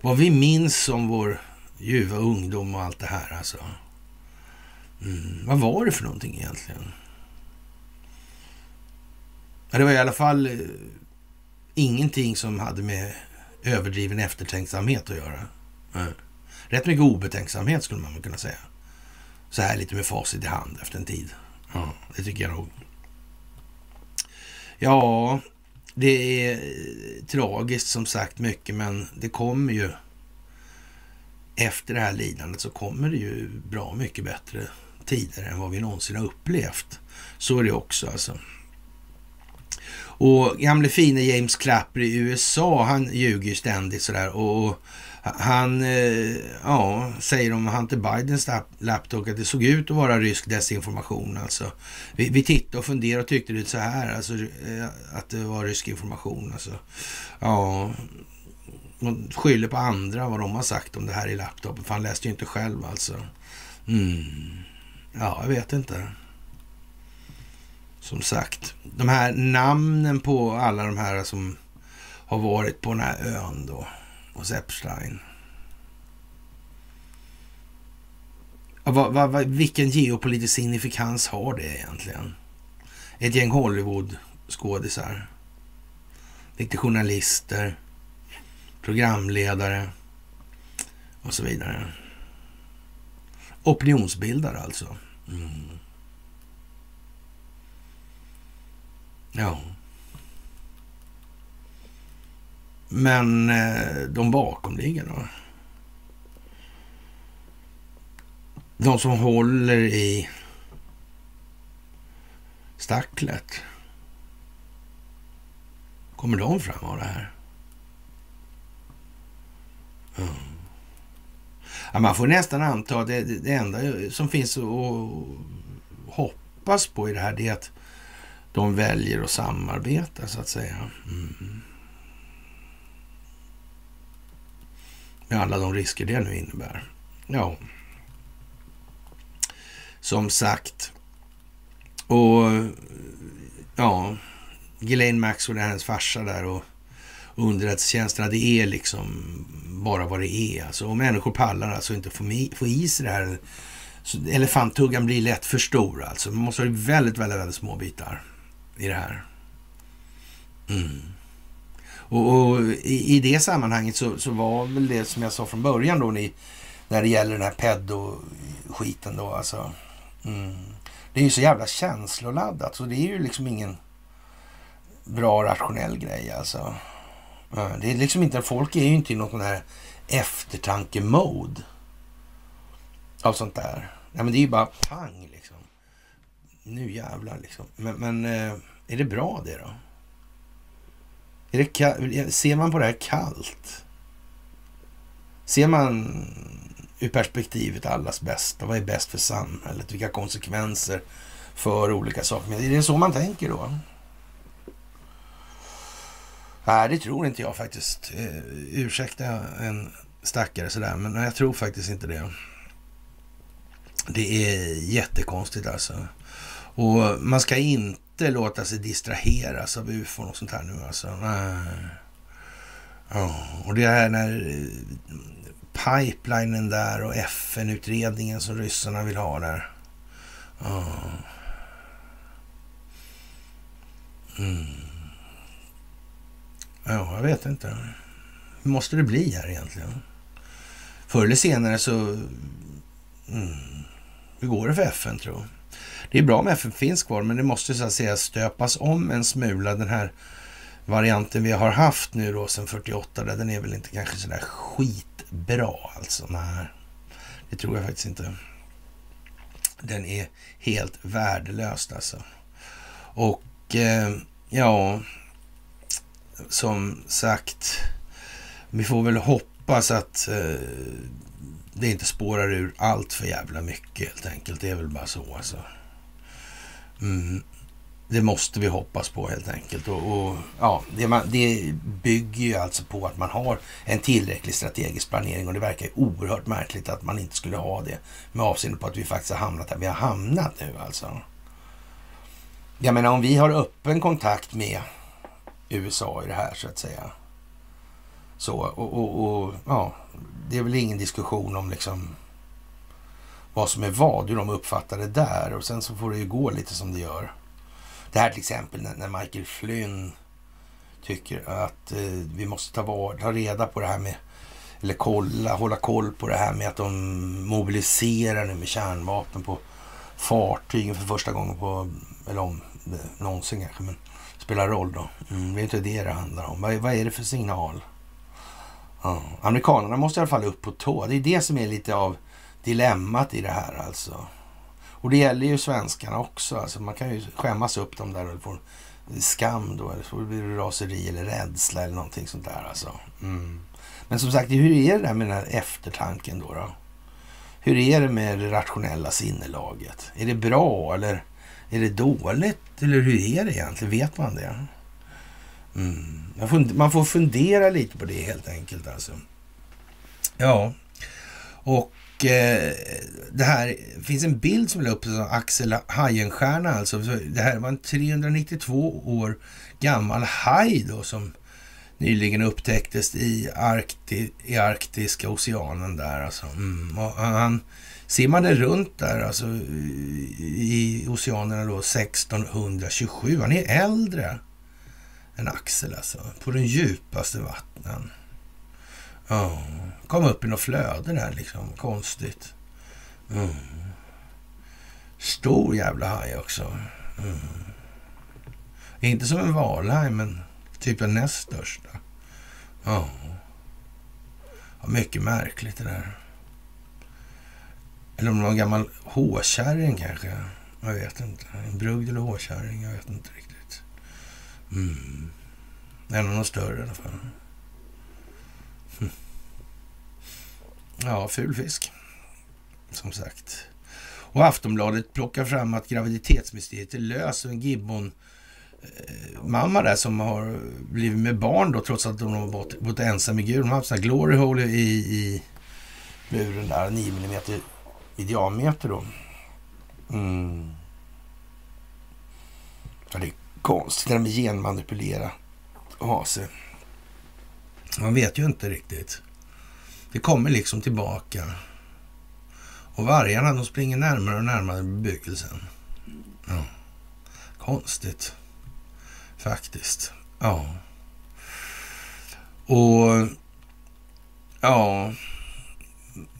Vad vi minns om vår ljuva ungdom och allt det här alltså. Mm. Vad var det för någonting egentligen? Ja, det var i alla fall eh, ingenting som hade med överdriven eftertänksamhet att göra. Mm. Rätt mycket obetänksamhet skulle man kunna säga. Så här lite med facit i hand efter en tid. Ja, det tycker jag nog. Ja, det är tragiskt som sagt mycket, men det kommer ju efter det här lidandet så kommer det ju bra mycket bättre tider än vad vi någonsin har upplevt. Så är det också alltså. Och gamle fine James Clapper i USA, han ljuger ju ständigt sådär. Och han eh, ja, säger om Hunter Bidens laptop att det såg ut att vara rysk desinformation. Alltså. Vi, vi tittade och funderade och tyckte det så här, alltså, eh, att det var rysk information. Alltså. Ja, man skyller på andra vad de har sagt om det här i laptopen, för han läste ju inte själv alltså. Mm. Ja, jag vet inte. Som sagt, de här namnen på alla de här som har varit på den här ön då hos Epstein. Va, va, va, vilken geopolitisk signifikans har det egentligen? Ett gäng Hollywood-skådisar, lite journalister, programledare och så vidare. Opinionsbildare alltså. Mm. Ja. Men eh, de bakomliggande då? De som håller i stacklet. Kommer de fram av det här? Mm. Ja, man får nästan anta att det, det enda som finns att hoppas på i det här är att de väljer att samarbeta så att säga. Mm. Med alla de risker det nu innebär. Ja. Som sagt. Och ja, Ghislaine Maxwell är hennes farsa där och underrättelsetjänsterna, det är liksom bara vad det är. Alltså, och människor pallar alltså inte få, i sig det här. Så elefanttuggan blir lätt för stor alltså. Man måste ha väldigt, väldigt, väldigt små bitar i det här. Mm. Och, och i, i, det sammanhanget så, så, var väl det som jag sa från början då ni, när det gäller den här pedo-skiten då alltså. Mm. Det är ju så jävla känsloladdat så det är ju liksom ingen bra rationell grej alltså. Det är liksom inte, folk är ju inte i någon sån här eftertanke-mode av sånt där. Nej, men det är ju bara pang liksom. Nu jävlar liksom. Men, men eh, är det bra det då? Är det ser man på det här kallt? Ser man ur perspektivet allas bästa? Vad är bäst för samhället? Vilka konsekvenser för olika saker? Men är det så man tänker då? Nej, det tror inte jag faktiskt. Eh, ursäkta en stackare sådär, men jag tror faktiskt inte det. Det är jättekonstigt alltså. Och man ska inte låta sig distraheras av ufon och sånt här nu alltså. Nej. Ja, och det här när eh, pipelinen där och FN-utredningen som ryssarna vill ha där. Ja. Mm. Ja, jag vet inte. Hur måste det bli här egentligen? Förr eller senare så... Mm, hur går det för FN tror det är bra om FN finns kvar, men det måste så att säga stöpas om en smula. Den här varianten vi har haft nu då sedan 48, där, den är väl inte kanske sådär skitbra alltså. Nej, det tror jag faktiskt inte. Den är helt värdelös alltså. Och eh, ja, som sagt, vi får väl hoppas att eh, det inte spårar ur allt för jävla mycket helt enkelt. Det är väl bara så alltså. Mm. Det måste vi hoppas på helt enkelt. Och, och ja, det, man, det, bygger ju alltså på att man har en tillräcklig strategisk planering och det verkar ju oerhört märkligt att man inte skulle ha det med avseende på att vi faktiskt har hamnat där vi har hamnat nu alltså. Jag menar om vi har öppen kontakt med USA i det här så att säga. Så, och, och, och, ja, det är väl ingen diskussion om liksom vad som är vad, hur de uppfattar det där. Och sen så får det ju gå lite som det gör. Det här till exempel när, Michael Flynn tycker att eh, vi måste ta, var, ta reda på det här med, eller kolla, hålla koll på det här med att de mobiliserar nu med kärnvapen på fartygen för första gången på, eller om, eh, någonsin kanske, men spelar roll då. Mm, det är inte det det handlar om. Vad, vad är det för signal? Ja. Amerikanerna måste i alla fall upp på tå. Det är det som är lite av dilemmat i det här alltså. Och det gäller ju svenskarna också. Alltså man kan ju skämmas upp dem där och få skam då. Eller så blir det raseri eller rädsla eller någonting sånt där alltså. Mm. Men som sagt, hur är det där med den här eftertanken då? då? Hur är det med det rationella sinnelaget? Är det bra eller är det dåligt? Eller hur är det egentligen? Vet man det? Mm. Man får fundera lite på det helt enkelt alltså. Ja, och eh, det här finns en bild som är upp av Axel Hajenstierna alltså. Det här var en 392 år gammal haj då som nyligen upptäcktes i, Arkti, i Arktiska oceanen där alltså. Mm. han simmade runt där alltså i oceanerna då 1627. Han är äldre än Axel alltså. På den djupaste vattnen. Ja, kom upp i något flöde där liksom. Konstigt. Mm. Stor jävla haj också. Mm. Inte som en valhaj, men typ den näst största. Ja. ja. Mycket märkligt det där. Eller om det var en gammal håkärring kanske. Jag vet inte. En brugd eller håkärring. Jag vet inte riktigt. Mm. En av de större i alla fall. Ja, ful fisk. Som sagt. Och Aftonbladet plockar fram att graviditetsmysteriet är löst en gibbon eh, mamma där som har blivit med barn då trots att hon har bott, bott ensam i Gud. Hon har haft sådana här glory hole i, i buren där, 9 mm i diameter då. Mm. Ja, det är konstigt det där med genmanipulera och ha sig. Man vet ju inte riktigt. Det kommer liksom tillbaka. Och vargarna de springer närmare och närmare bebyggelsen. Ja. Konstigt. Faktiskt. Ja. Och ja,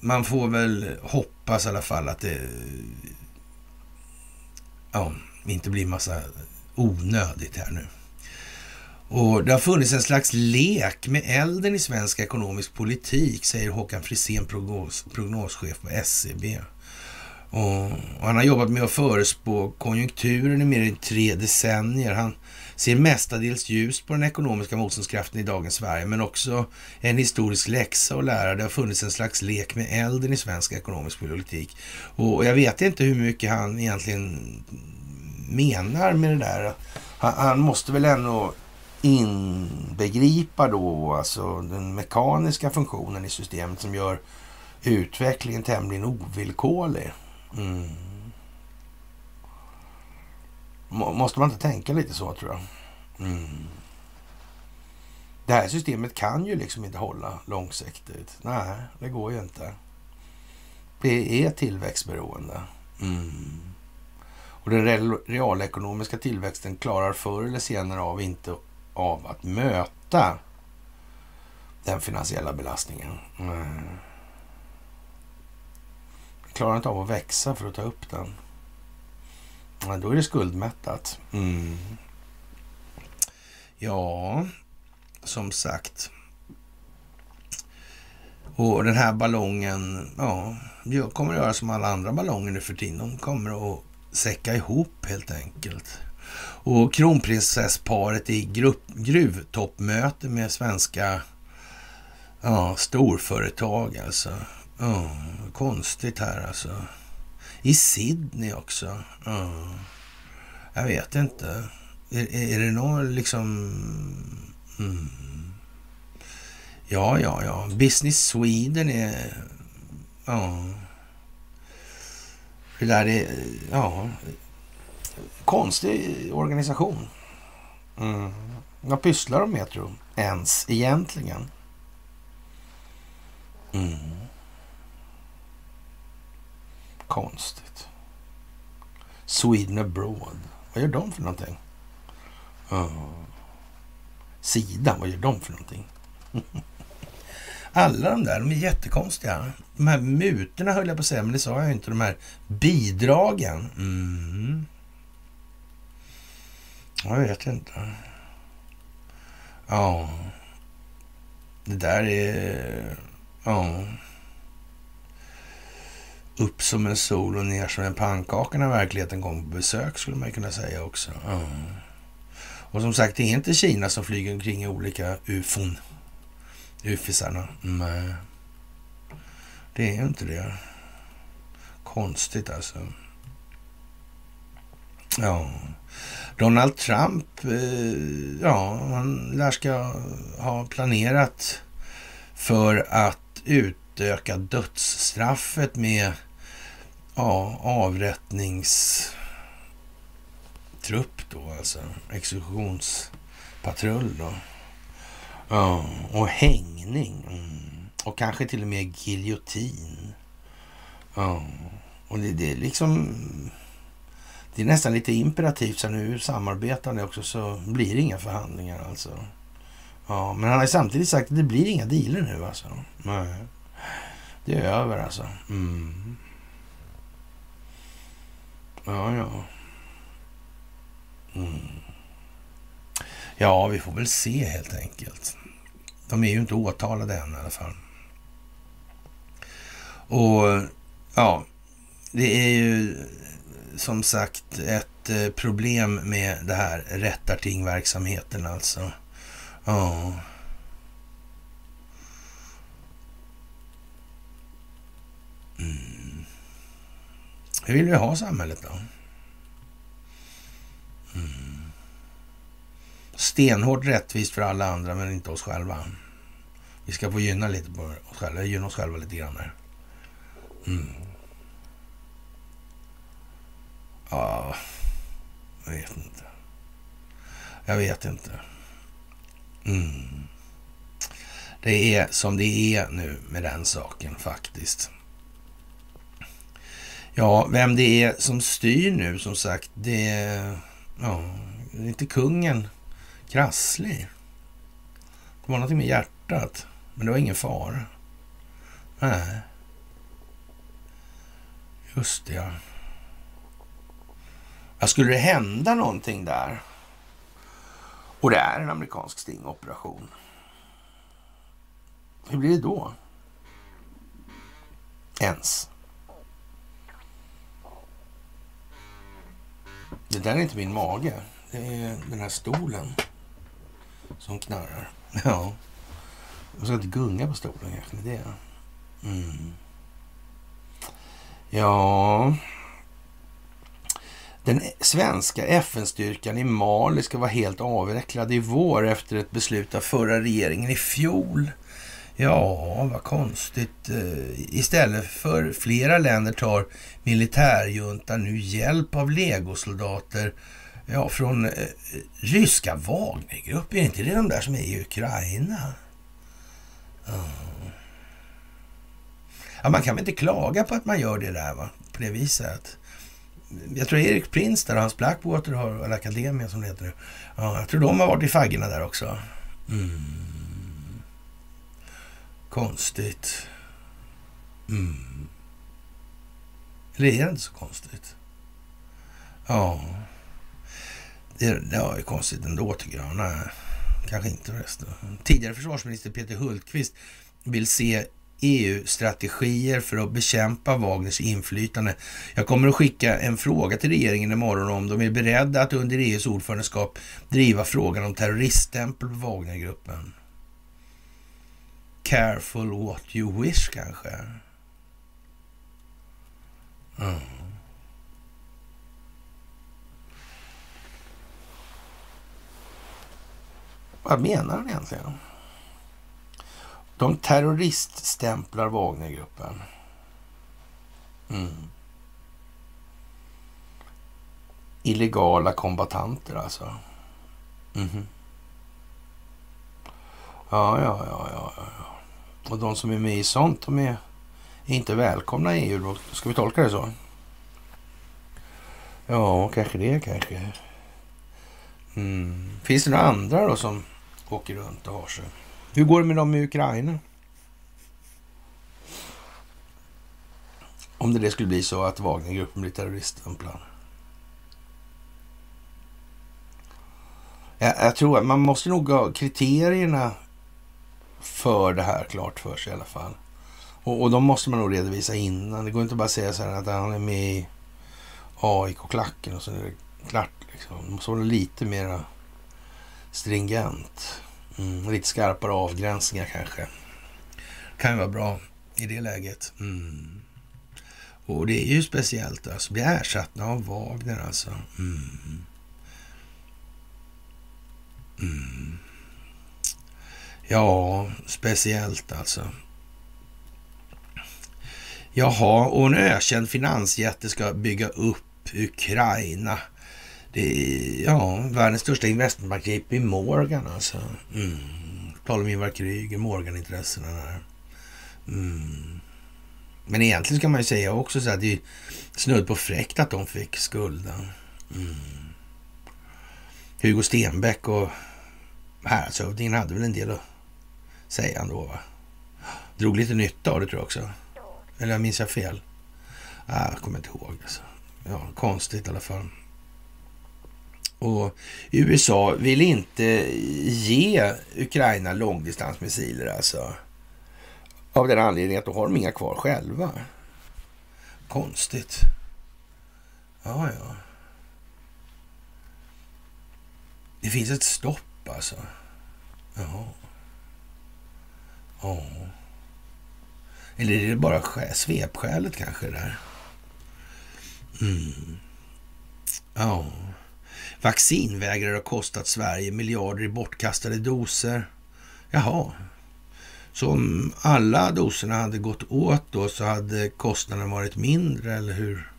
man får väl hoppas i alla fall att det ja, inte blir massa onödigt här nu. Och Det har funnits en slags lek med elden i svensk ekonomisk politik, säger Håkan Frisén, prognos, prognoschef på SCB. Och, och han har jobbat med att förespå konjunkturen i mer än tre decennier. Han ser mestadels ljust på den ekonomiska motståndskraften i dagens Sverige, men också en historisk läxa och lära. Det har funnits en slags lek med elden i svensk ekonomisk politik. Och jag vet inte hur mycket han egentligen menar med det där. Han, han måste väl ändå inbegripa då alltså den mekaniska funktionen i systemet som gör utvecklingen tämligen ovillkorlig. Mm. Måste man inte tänka lite så tror jag? Mm. Det här systemet kan ju liksom inte hålla långsiktigt. Nej, det går ju inte. Det är tillväxtberoende. Mm. Och den realekonomiska tillväxten klarar förr eller senare av inte av att möta den finansiella belastningen. Mm. Klarar inte av att växa för att ta upp den. Men då är det skuldmättat. Mm. Ja, som sagt. Och den här ballongen, ja, kommer att göra som alla andra ballonger nu för tiden. De kommer att säcka ihop helt enkelt. Och kronprinsessparet i grupp, gruvtoppmöte med svenska ja, storföretag alltså. Ja, konstigt här alltså. I Sydney också. Ja. Jag vet inte. Är, är det någon liksom... Mm. Ja, ja, ja. Business Sweden är... Ja. Det där är... Ja konstig organisation. Mm. Vad pysslar de med tror du? Ens egentligen? Mm. Konstigt. Sweden abroad. Vad gör de för någonting? Oh. Uh. Sida, vad gör de för någonting? Alla de där, de är jättekonstiga. De här mutorna höll jag på att säga, men det sa jag inte. De här bidragen. Mm. Jag vet inte. Ja. Det där är... Ja. Upp som en sol och ner som en pannkaka när verkligheten kommer på besök skulle man kunna säga också. Ja. Och som sagt, det är inte Kina som flyger omkring i olika ufon. Ufisarna. Nej. Det är inte det. Konstigt alltså. Ja. Donald Trump, eh, ja, han lär ska ha planerat för att utöka dödsstraffet med ja, avrättningstrupp då, alltså exekutionspatrull då. Ja, och hängning. Mm. Och kanske till och med giljotin. Ja, och det, det är liksom det är nästan lite imperativt, så nu samarbetar ni också så blir det inga förhandlingar alltså. Ja, men han har samtidigt sagt att det blir inga dealer nu alltså. Nej. Det är över alltså. Mm. Ja, ja. Mm. Ja, vi får väl se helt enkelt. De är ju inte åtalade än i alla fall. Och ja, det är ju som sagt ett eh, problem med det här rättartingverksamheten alltså. Ja. Mm. Hur vill vi ha samhället då? Mm. Stenhårt rättvist för alla andra men inte oss själva. Vi ska få gynna lite på oss själva, gynna oss själva lite grann här. Mm. Ja, jag vet inte. Jag vet inte. Mm. Det är som det är nu med den saken faktiskt. Ja, vem det är som styr nu som sagt, det är, ja, det är inte kungen krasslig. Det var någonting med hjärtat, men det var ingen fara. Nej. Just det, ja. Ja, skulle det hända någonting där och det är en amerikansk stingoperation, hur blir det då? Ens. Det där är inte min mage. Det är den här stolen som knarrar. Ja. Jag ska inte gunga på stolen kanske. Det är det. Mm. Ja. Den svenska FN-styrkan i Mali ska vara helt avvecklad i vår efter ett beslut av förra regeringen i fjol. Ja, vad konstigt. Eh, istället för flera länder tar militärjuntan nu hjälp av legosoldater ja, från eh, ryska Wagnergrupper. Är inte det de där som är i Ukraina? Ja, man kan väl inte klaga på att man gör det där va? på det viset jag tror Erik Prince där och hans Blackwater har, eller Academia som det heter nu. Ja, jag tror de har varit i faggorna där också. Mm. Konstigt. Mm. Eller är det inte så konstigt? Ja. Det, ja, det är konstigt ändå tycker jag. Nej, kanske inte förresten. Tidigare försvarsminister Peter Hultqvist vill se EU-strategier för att bekämpa Wagners inflytande. Jag kommer att skicka en fråga till regeringen imorgon om de är beredda att under EUs ordförandeskap driva frågan om terroriststämpel på Wagnergruppen. Careful what you wish kanske. Mm. Vad menar han egentligen? De terroriststämplar Wagnergruppen. Mm. Illegala kombatanter alltså. Mm. Ja, ja, ja, ja, ja. Och de som är med i sånt, de är inte välkomna i EU då. Ska vi tolka det så? Ja, kanske det kanske. Mm. Finns det några andra då som åker runt och har sig? Hur går det med dem i Ukraina? Om det, det skulle bli så att Wagnergruppen blir terroriststämplad. Jag, jag tror att man måste nog ha kriterierna för det här klart för sig i alla fall. Och, och de måste man nog redovisa innan. Det går inte bara att säga så här att han är med i AIK-klacken och så är det klart. Liksom. Det måste vara lite mera stringent. Mm, lite skarpare avgränsningar kanske. Kan ju vara bra i det läget. Mm. Och det är ju speciellt alltså. Bli ersatta av Wagner alltså. Mm. Mm. Ja, speciellt alltså. Jaha, och en ökänd finansjätte ska bygga upp Ukraina. Det är ja, världens största investmentbank, JP Morgan alltså. Mm. Talar om Ingvar Kryger, Morgan-intressena där. Mm. Men egentligen kan man ju säga också så att det är snudd på fräckt att de fick skulden. Mm. Hugo Stenbeck och häradshövdingen hade väl en del att säga ändå va? Drog lite nytta av det tror jag också. Eller minns jag fel? Ah, jag kommer inte ihåg. Alltså. Ja, konstigt i alla fall. Och USA vill inte ge Ukraina långdistansmissiler alltså. Av den anledningen att då har de inga kvar själva. Konstigt. Ja, ja. Det finns ett stopp alltså. Jaha. Ja. Eller är det bara svepskälet kanske där? Mm. Ja. Vaccinvägrare har kostat Sverige miljarder i bortkastade doser. Jaha. Så om alla doserna hade gått åt då så hade kostnaden varit mindre eller hur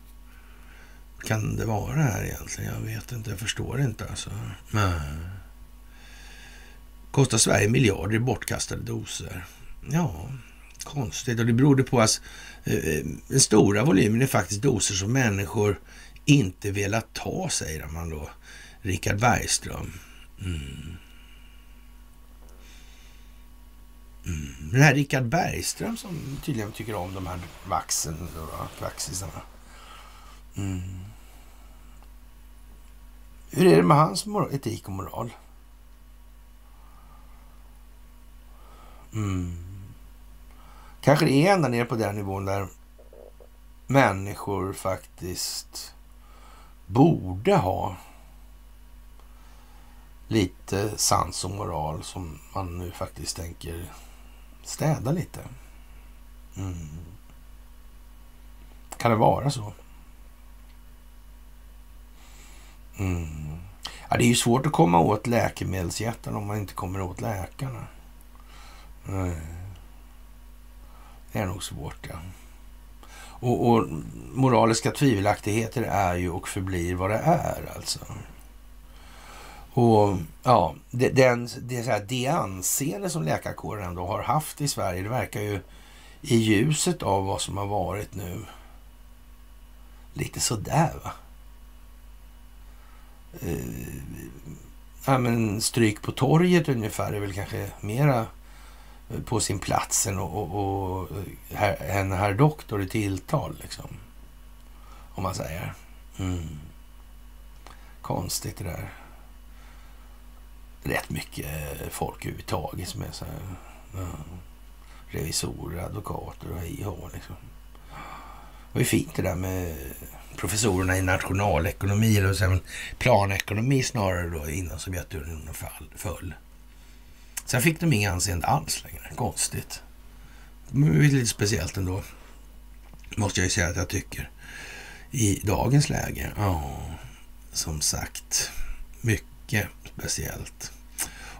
kan det vara här egentligen? Jag vet inte, jag förstår inte alltså. Nej. Kostar Sverige miljarder i bortkastade doser. Ja, konstigt. Och det berodde på att alltså, den stora volymen är faktiskt doser som människor inte velat ta, säger man då. Richard Bergström. Mm. Mm. Den här Richard Bergström som tydligen tycker om de här vaxen, vaxisarna. Mm. Hur är det med hans etik och moral? Mm. Kanske det är ända ner på den nivån där människor faktiskt borde ha lite sans och moral som man nu faktiskt tänker städa lite. Mm. Kan det vara så? Mm. Ja, det är ju svårt att komma åt läkemedelsjätten om man inte kommer åt läkarna. Mm. Det är nog svårt, ja. Och, och, moraliska tvivelaktigheter är ju och förblir vad det är alltså. Och ja, det, den, det, så här, det anseende som läkarkåren ändå har haft i Sverige, det verkar ju i ljuset av vad som har varit nu lite sådär va. Uh, ja, men stryk på torget ungefär är väl kanske mera på sin plats än och, och, en herr doktor i tilltal. Liksom. Om man säger. Mm. Konstigt det där. Rätt mycket folk överhuvudtaget som är så här, Mm. revisorer, advokater och hej liksom. Det var ju fint det där med professorerna i nationalekonomi, eller planekonomi snarare då, innan Sovjetunionen föll. Sen fick de inget anseende alls längre. Konstigt. Men det är lite speciellt ändå. Måste jag ju säga att jag tycker. I dagens läge. Ja, som sagt. Mycket speciellt.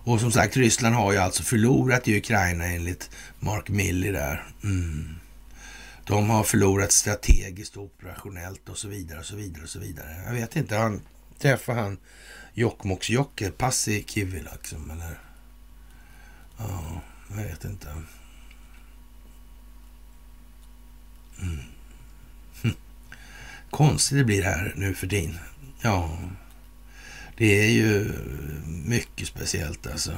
Och som sagt, Ryssland har ju alltså förlorat i Ukraina enligt Mark Milley där. Mm. De har förlorat strategiskt och operationellt och så vidare och så vidare och så vidare. Jag vet inte, han träffar han Ja, jag Mm. Hm. Konstigt det blir här nu för din. Ja, det är ju mycket speciellt alltså.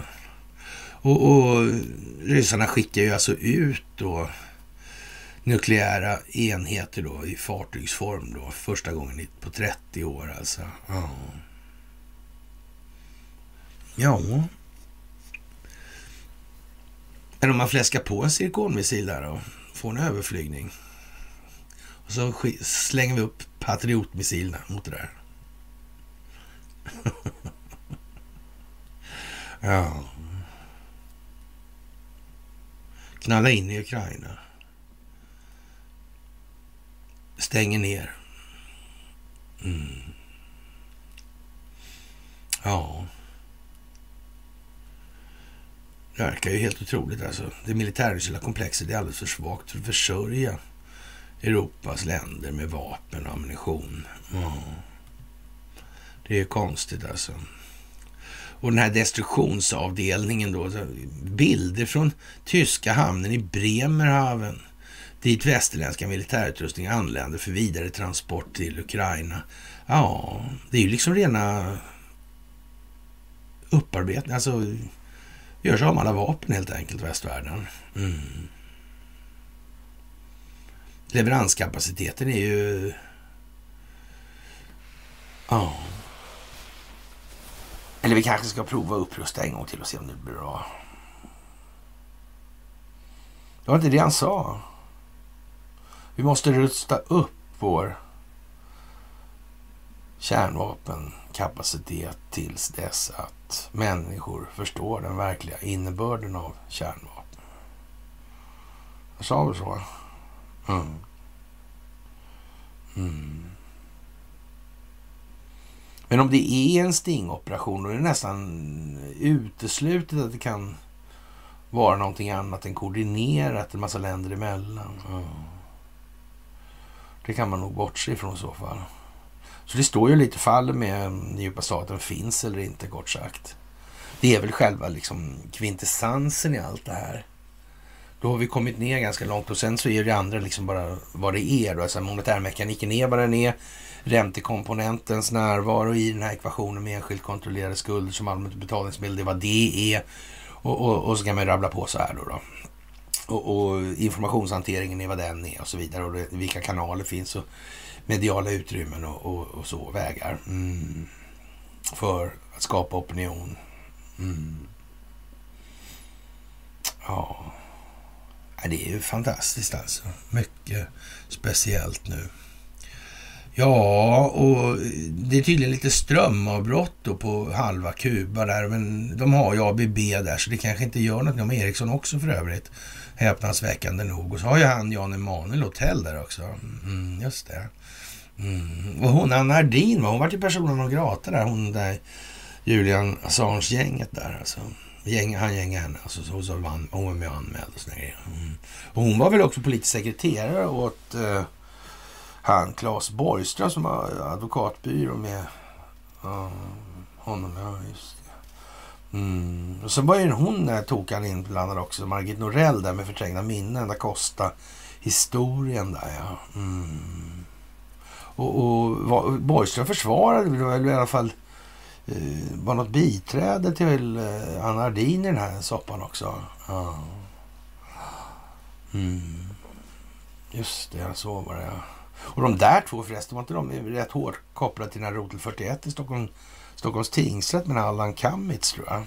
Och, och ryssarna skickar ju alltså ut då nukleära enheter då i fartygsform då. Första gången på 30 år alltså. Ja. Ja. Men om man fläskar på en cirkonmissil där och får en överflygning. Och så slänger vi upp patriotmissilerna mot det där. ja. Knalla in i Ukraina. Stänger ner. Mm. Ja. Det verkar ju helt otroligt alltså. Det militärindustriella komplexet är alldeles för svagt för att försörja Europas länder med vapen och ammunition. Mm. Det är konstigt alltså. Och den här destruktionsavdelningen då, bilder från tyska hamnen i Bremerhaven dit västerländska militärutrustning anländer för vidare transport till Ukraina. Ja, det är ju liksom rena upparbetning, alltså gör sig av med alla vapen helt enkelt, västvärlden. Mm. Leveranskapaciteten är ju... Ja. Eller vi kanske ska prova att upprusta en gång till och se om det blir bra. Det var inte det han sa. Vi måste rusta upp vår kärnvapenkapacitet tills dess att människor förstår den verkliga innebörden av kärnvapen. Jag sa väl så? Mm. Mm. Men om det är en stingoperation då är det nästan uteslutet att det kan vara någonting annat än koordinerat en massa länder emellan. Mm. Det kan man nog bortse ifrån i så fall. Så det står ju lite fall med den djupa staten finns eller inte kort sagt. Det är väl själva liksom kvintessensen i allt det här. Då har vi kommit ner ganska långt och sen så är det andra liksom bara vad det är. Då. Alltså monetärmekaniken är vad den är. Räntekomponentens närvaro i den här ekvationen med enskilt kontrollerade skulder som allmänt betalningsmedel, det är vad det är. Och, och, och så kan man rabbla på så här då. då. Och, och, informationshanteringen är vad den är och så vidare. Och det, vilka kanaler finns och mediala utrymmen och, och, och så, vägar. Mm. För att skapa opinion. Mm. Ja, det är ju fantastiskt alltså. Mycket speciellt nu. Ja, och det är tydligen lite strömavbrott då på halva Kuba där. Men de har ju ABB där, så det kanske inte gör något. De har Ericsson också för övrigt. Häpnadsväckande nog. Och så har ju han Jan Emanuel Hotell där också. Mm, just det. Mm. Och hon Anna Ardin, hon var ju personen av grata där. Hon där Julian Assange-gänget där alltså. Gäng, han gängade henne. Alltså, så, så vann, hon var med och anmälde och sådana grejer. Mm. Och hon var väl också politisk sekreterare åt eh, han Claes Borgström som har advokatbyrå med uh, honom. Ja, just det. Mm. Och så var ju hon eh, där tog han inblandad också. Margit Norell där med förträngda minnen. Da Costa historien där ja. Mm. Och, och Borgström försvarade väl i alla fall eh, var något biträde till eh, Anna Ardin i den här soppan också. Ja. Mm. Just det, så var det ja. Och de där två förresten, var inte de rätt hårt kopplade till den här rotel 41 i Stockholm, Stockholms tingsrätt med Allan Kammitz tror jag.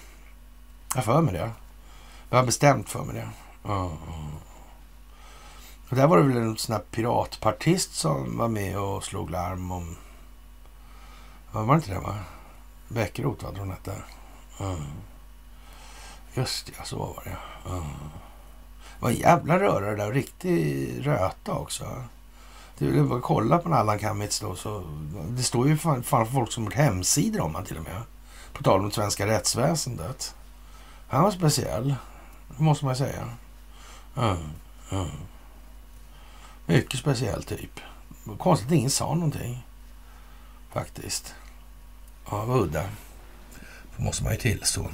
Jag för mig det. Jag har bestämt för mig det. Ja. Och där var det väl en sån här piratpartist som var med och slog larm om... Var det inte det va? Bäckeroth vad hon hette. Mm. Just det, så var det. Mm. Det var en jävla röra det där. Riktig röta också. Det är bara kolla på Allan Kammitz då. Så, det står ju fan, fan folk som har hemsidor om han till och med. På tal om svenska rättsväsendet. Han var speciell. Måste man säga. Mm. Mm. Mycket speciell typ. Konstigt att ingen sa någonting. Faktiskt. Ja, vad udda. Det måste man ju tillstå.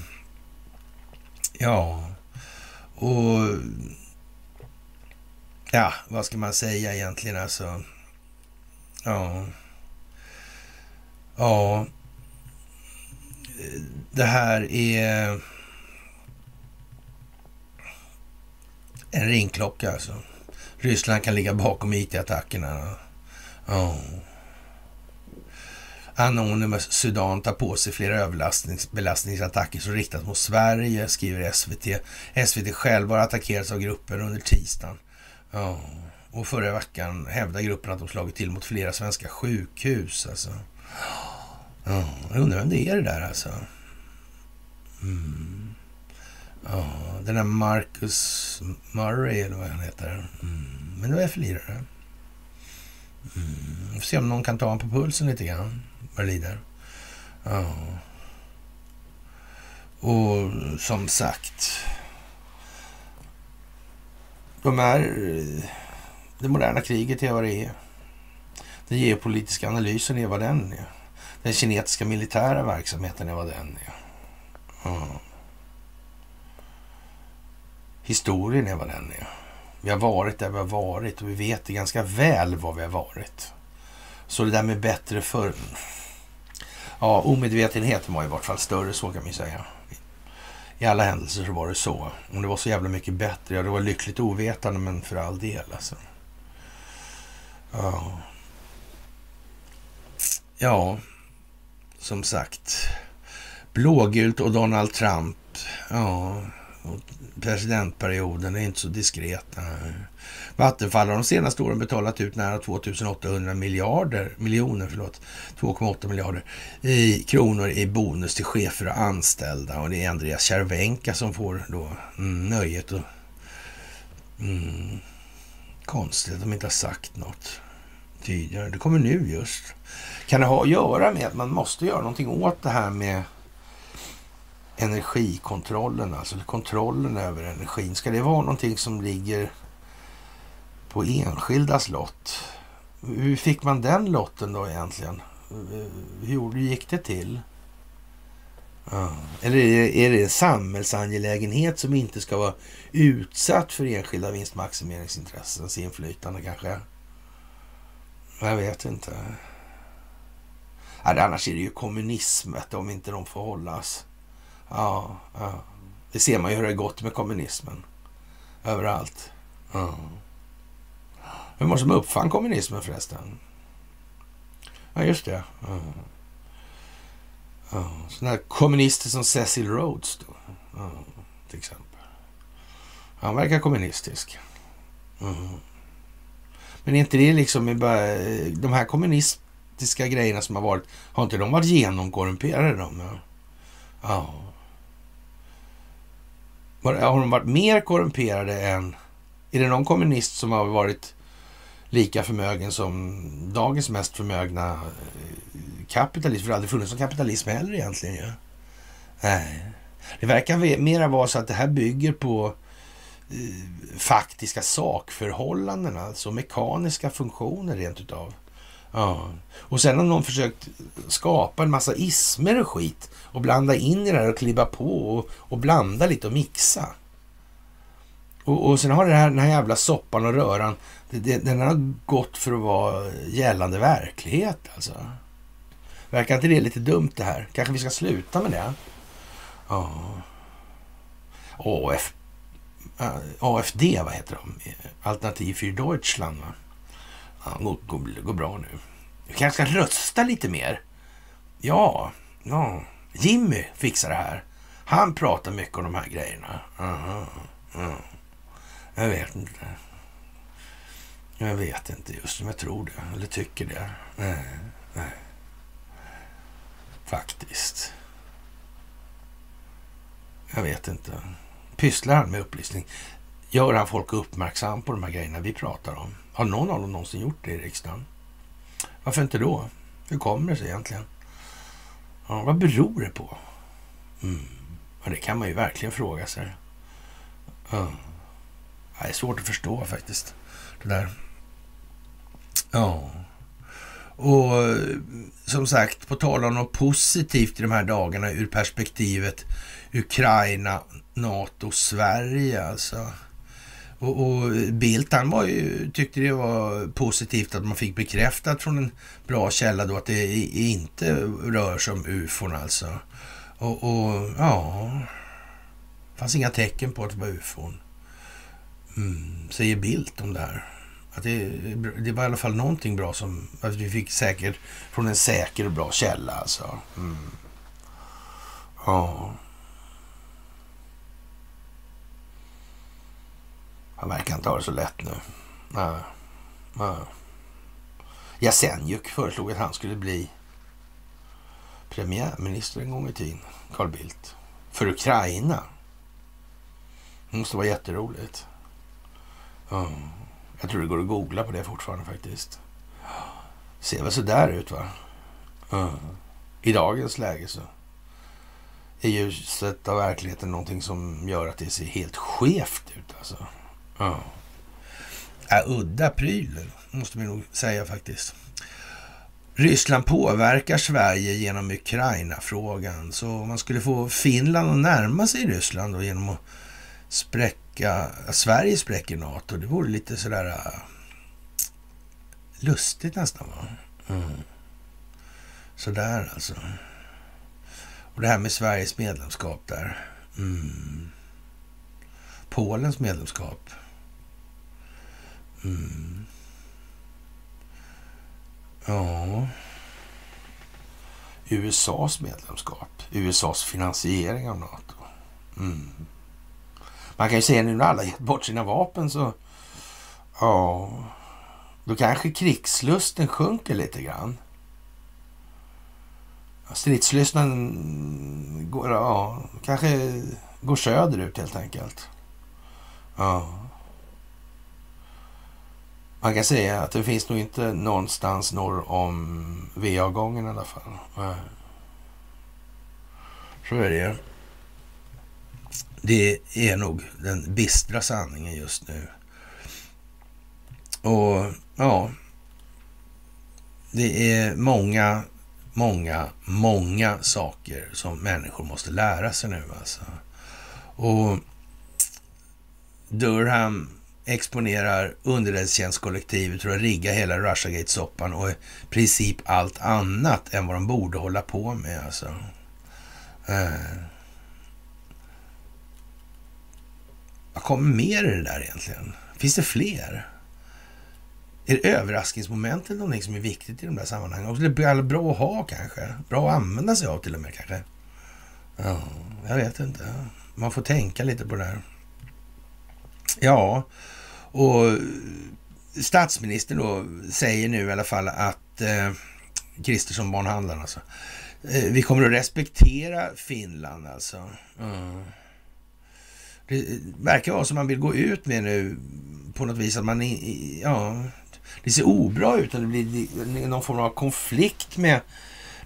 Ja, och ja, vad ska man säga egentligen alltså? Ja. Ja. Det här är en ringklocka alltså. Ryssland kan ligga bakom IT-attackerna. Oh. Anonymous Sudan tar på sig flera överbelastningsattacker som riktas mot Sverige, skriver SVT. SVT själva har attackerats av gruppen under tisdagen. Oh. Och förra veckan hävdar gruppen att de slagit till mot flera svenska sjukhus. Alltså. Oh. jag undrar vem det är det där alltså. Mm. Ja, den där Marcus Murray eller vad han heter. Mm. Men det var FLI-are. Mm. Får se om någon kan ta honom på pulsen lite grann. Vad det lider. Ja. Och som sagt. De här, Det moderna kriget är vad det är. Den geopolitiska analysen är vad den är. Den kinetiska militära verksamheten är vad den är. Ja. Historien är vad den är. Vi har varit där vi har varit och vi vet det ganska väl vad vi har varit. Så det där med bättre för... Ja, omedvetenheten var i vart fall större, så kan man säga. I alla händelser så var det så. Om det var så jävla mycket bättre, ja det var lyckligt ovetande men för all del alltså. Ja. Ja, som sagt. Blågult och Donald Trump. Ja, presidentperioden är inte så diskret. Eh, Vattenfall har de senaste åren betalat ut nära 2800 miljarder, miljoner, förlåt, 2,8 miljarder i kronor i bonus till chefer och anställda. Och det är Andreas Cervenka som får då mm, nöjet och mm, konstigt att de inte har sagt något tidigare. Det kommer nu just. Kan det ha att göra med att man måste göra någonting åt det här med energikontrollen, alltså kontrollen över energin. Ska det vara någonting som ligger på enskildas lott? Hur fick man den lotten då egentligen? Hur gick det till? Ja. Eller är det, en samhällsangelägenhet som inte ska vara utsatt för enskilda vinstmaximeringsintressens inflytande kanske? Jag vet inte. Ja, annars är det ju kommunismet om inte de får hållas. Ja, ja. Det ser man ju hur det har gått med kommunismen. Överallt. Ja. Vem var det som uppfann kommunismen förresten? Ja, just det. Ja. Ja. Sådana här kommunister som Cecil Rhodes då. Ja, till exempel. Han verkar kommunistisk. Mm. Men är inte det liksom bara, de här kommunistiska grejerna som har varit, har inte de varit genomkorrumperade de? Ja. ja. Har de varit mer korrumperade än... Är det någon kommunist som har varit lika förmögen som dagens mest förmögna eh, kapitalist? För det har aldrig funnits någon kapitalism heller egentligen. ju. Nej. Det verkar mera vara så att det här bygger på eh, faktiska sakförhållanden, alltså mekaniska funktioner rent utav. Ja. Och sen har någon försökt skapa en massa ismer och skit och blanda in i det här och klibba på och, och blanda lite och mixa. Och, och sen har det här, den här jävla soppan och röran, det, det, den har gått för att vara gällande verklighet alltså. Verkar inte det lite dumt det här? Kanske vi ska sluta med det? Ja. AF, AFD, vad heter de? Alternativ för Deutschland, va? Ja, går, går, går bra nu. Vi kanske ska rösta lite mer? Ja, ja. Jimmy fixar det här. Han pratar mycket om de här grejerna. Aha, aha. Jag vet inte. Jag vet inte just om jag tror det, eller tycker det. Nej, nej. Faktiskt. Jag vet inte. Pysslar han med upplysning? Gör han folk uppmärksam på de här grejerna vi pratar om? Har någon av dem någonsin gjort det i riksdagen? Varför inte då? Hur kommer det sig egentligen? Ja, vad beror det på? Mm. Ja, det kan man ju verkligen fråga sig. Ja. Det är svårt att förstå faktiskt. Det där. Ja. Och som sagt, på tal om något positivt i de här dagarna ur perspektivet Ukraina, NATO, Sverige alltså. Och, och Bildt han var ju, tyckte det var positivt att man fick bekräftat från en bra källa då att det inte rör sig om ufon alltså. Och, och ja, det fanns inga tecken på att det var ufon. Mm, säger Bildt om det här. Att det, det var i alla fall någonting bra som att vi fick säkert från en säker och bra källa alltså. Mm. Ja. Han verkar inte ha det så lätt nu. Nej. Nej. Jasenjuk föreslog att han skulle bli premiärminister en gång i tiden, Carl Bildt. För Ukraina. Det måste vara jätteroligt. Mm. Jag tror det går att googla på det fortfarande faktiskt. Ser väl sådär ut va? Mm. I dagens läge så är ljuset av verkligheten någonting som gör att det ser helt skevt ut alltså. Ja. Äh, udda pryl, måste vi nog säga faktiskt. Ryssland påverkar Sverige genom Ukraina-frågan. Så man skulle få Finland att närma sig Ryssland då genom att spräcka, Sverige spräcker NATO. Det vore lite sådär uh, lustigt nästan va? Mm. Sådär alltså. Och det här med Sveriges medlemskap där. Mm. Polens medlemskap. Mm. Ja. USAs medlemskap. USAs finansiering av NATO. Mm. Man kan ju säga nu när alla gett bort sina vapen så... Ja. Då kanske krigslusten sjunker lite grann. Stridslystnaden går, ja, kanske går söderut helt enkelt. Ja. Man kan säga att det finns nog inte någonstans norr om VA-gången i alla fall. Så är det. Det är nog den bistra sanningen just nu. Och ja, det är många, många, många saker som människor måste lära sig nu alltså. Och Durham exponerar underrättelsetjänstkollektivet för att rigga hela Russiagate-soppan och i princip allt annat än vad de borde hålla på med. Alltså. Eh. Vad kommer mer i det där egentligen? Finns det fler? Är det överraskningsmomentet någonting som är viktigt i de där sammanhangen? Och det är bra att ha kanske? Bra att använda sig av till och med kanske? Ja, jag vet inte. Man får tänka lite på det där. Ja, och statsministern då säger nu i alla fall att eh, Kristersson, barnhandlaren alltså, eh, vi kommer att respektera Finland alltså. Mm. Det verkar vara som man vill gå ut med nu på något vis att man, ja, det ser obra ut. Att det blir någon form av konflikt med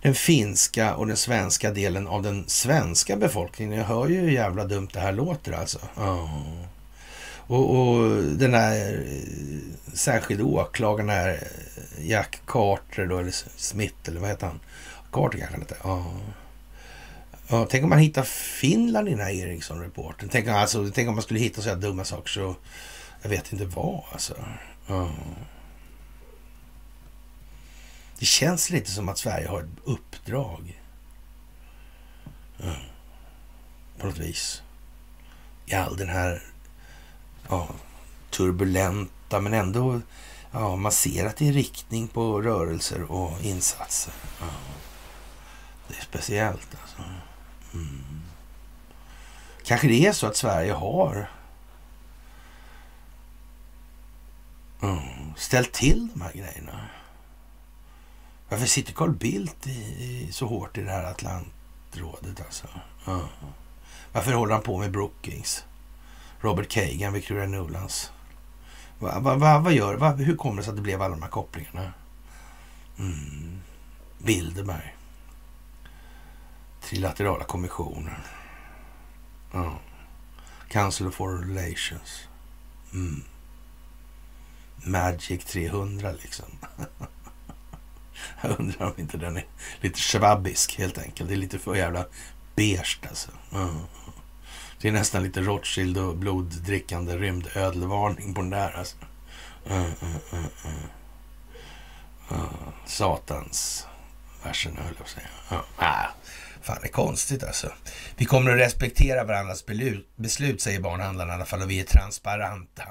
den finska och den svenska delen av den svenska befolkningen. Jag hör ju hur jävla dumt det här låter alltså. Oh. Och, och den här särskilde särskilda åklagaren här, Jack Carter då, eller Smith, eller vad heter han? Carter kanske han heter. Ja. ja. Tänk om man hittar Finland i den här Ericsson-rapporten. Tänk, alltså, tänk om man skulle hitta så här dumma saker så... Jag vet inte vad alltså. Ja. Det känns lite som att Sverige har ett uppdrag. Ja. På något vis. I all den här ja, turbulenta men ändå ja, man ser att det är riktning på rörelser och insatser. Ja. Det är speciellt alltså. Mm. Kanske det är så att Sverige har mm, ställt till de här grejerna. Varför sitter Carl Bildt i, i, så hårt i det här Atlantrådet alltså? Mm. Varför håller han på med Brookings? Robert Kagan, Victoria Nulands. Va, va, va, vad gör va, Hur kommer det sig att det blev alla de här kopplingarna? Mm. Bilderberg. Trilaterala kommissioner. Ja. Council of Foreign Relations. Mm. Magic 300 liksom. Jag undrar om inte den är lite schwabbisk helt enkelt. Det är lite för jävla beige alltså. Mm. Det är nästan lite Rothschild och bloddrickande rymdödelvarning på den där alltså. Uh, uh, uh, Satans versen höll jag på att säga. Fan, det är konstigt alltså. Vi kommer att respektera varandras beslut, säger barnhandlarna i alla fall, och vi är transparenta.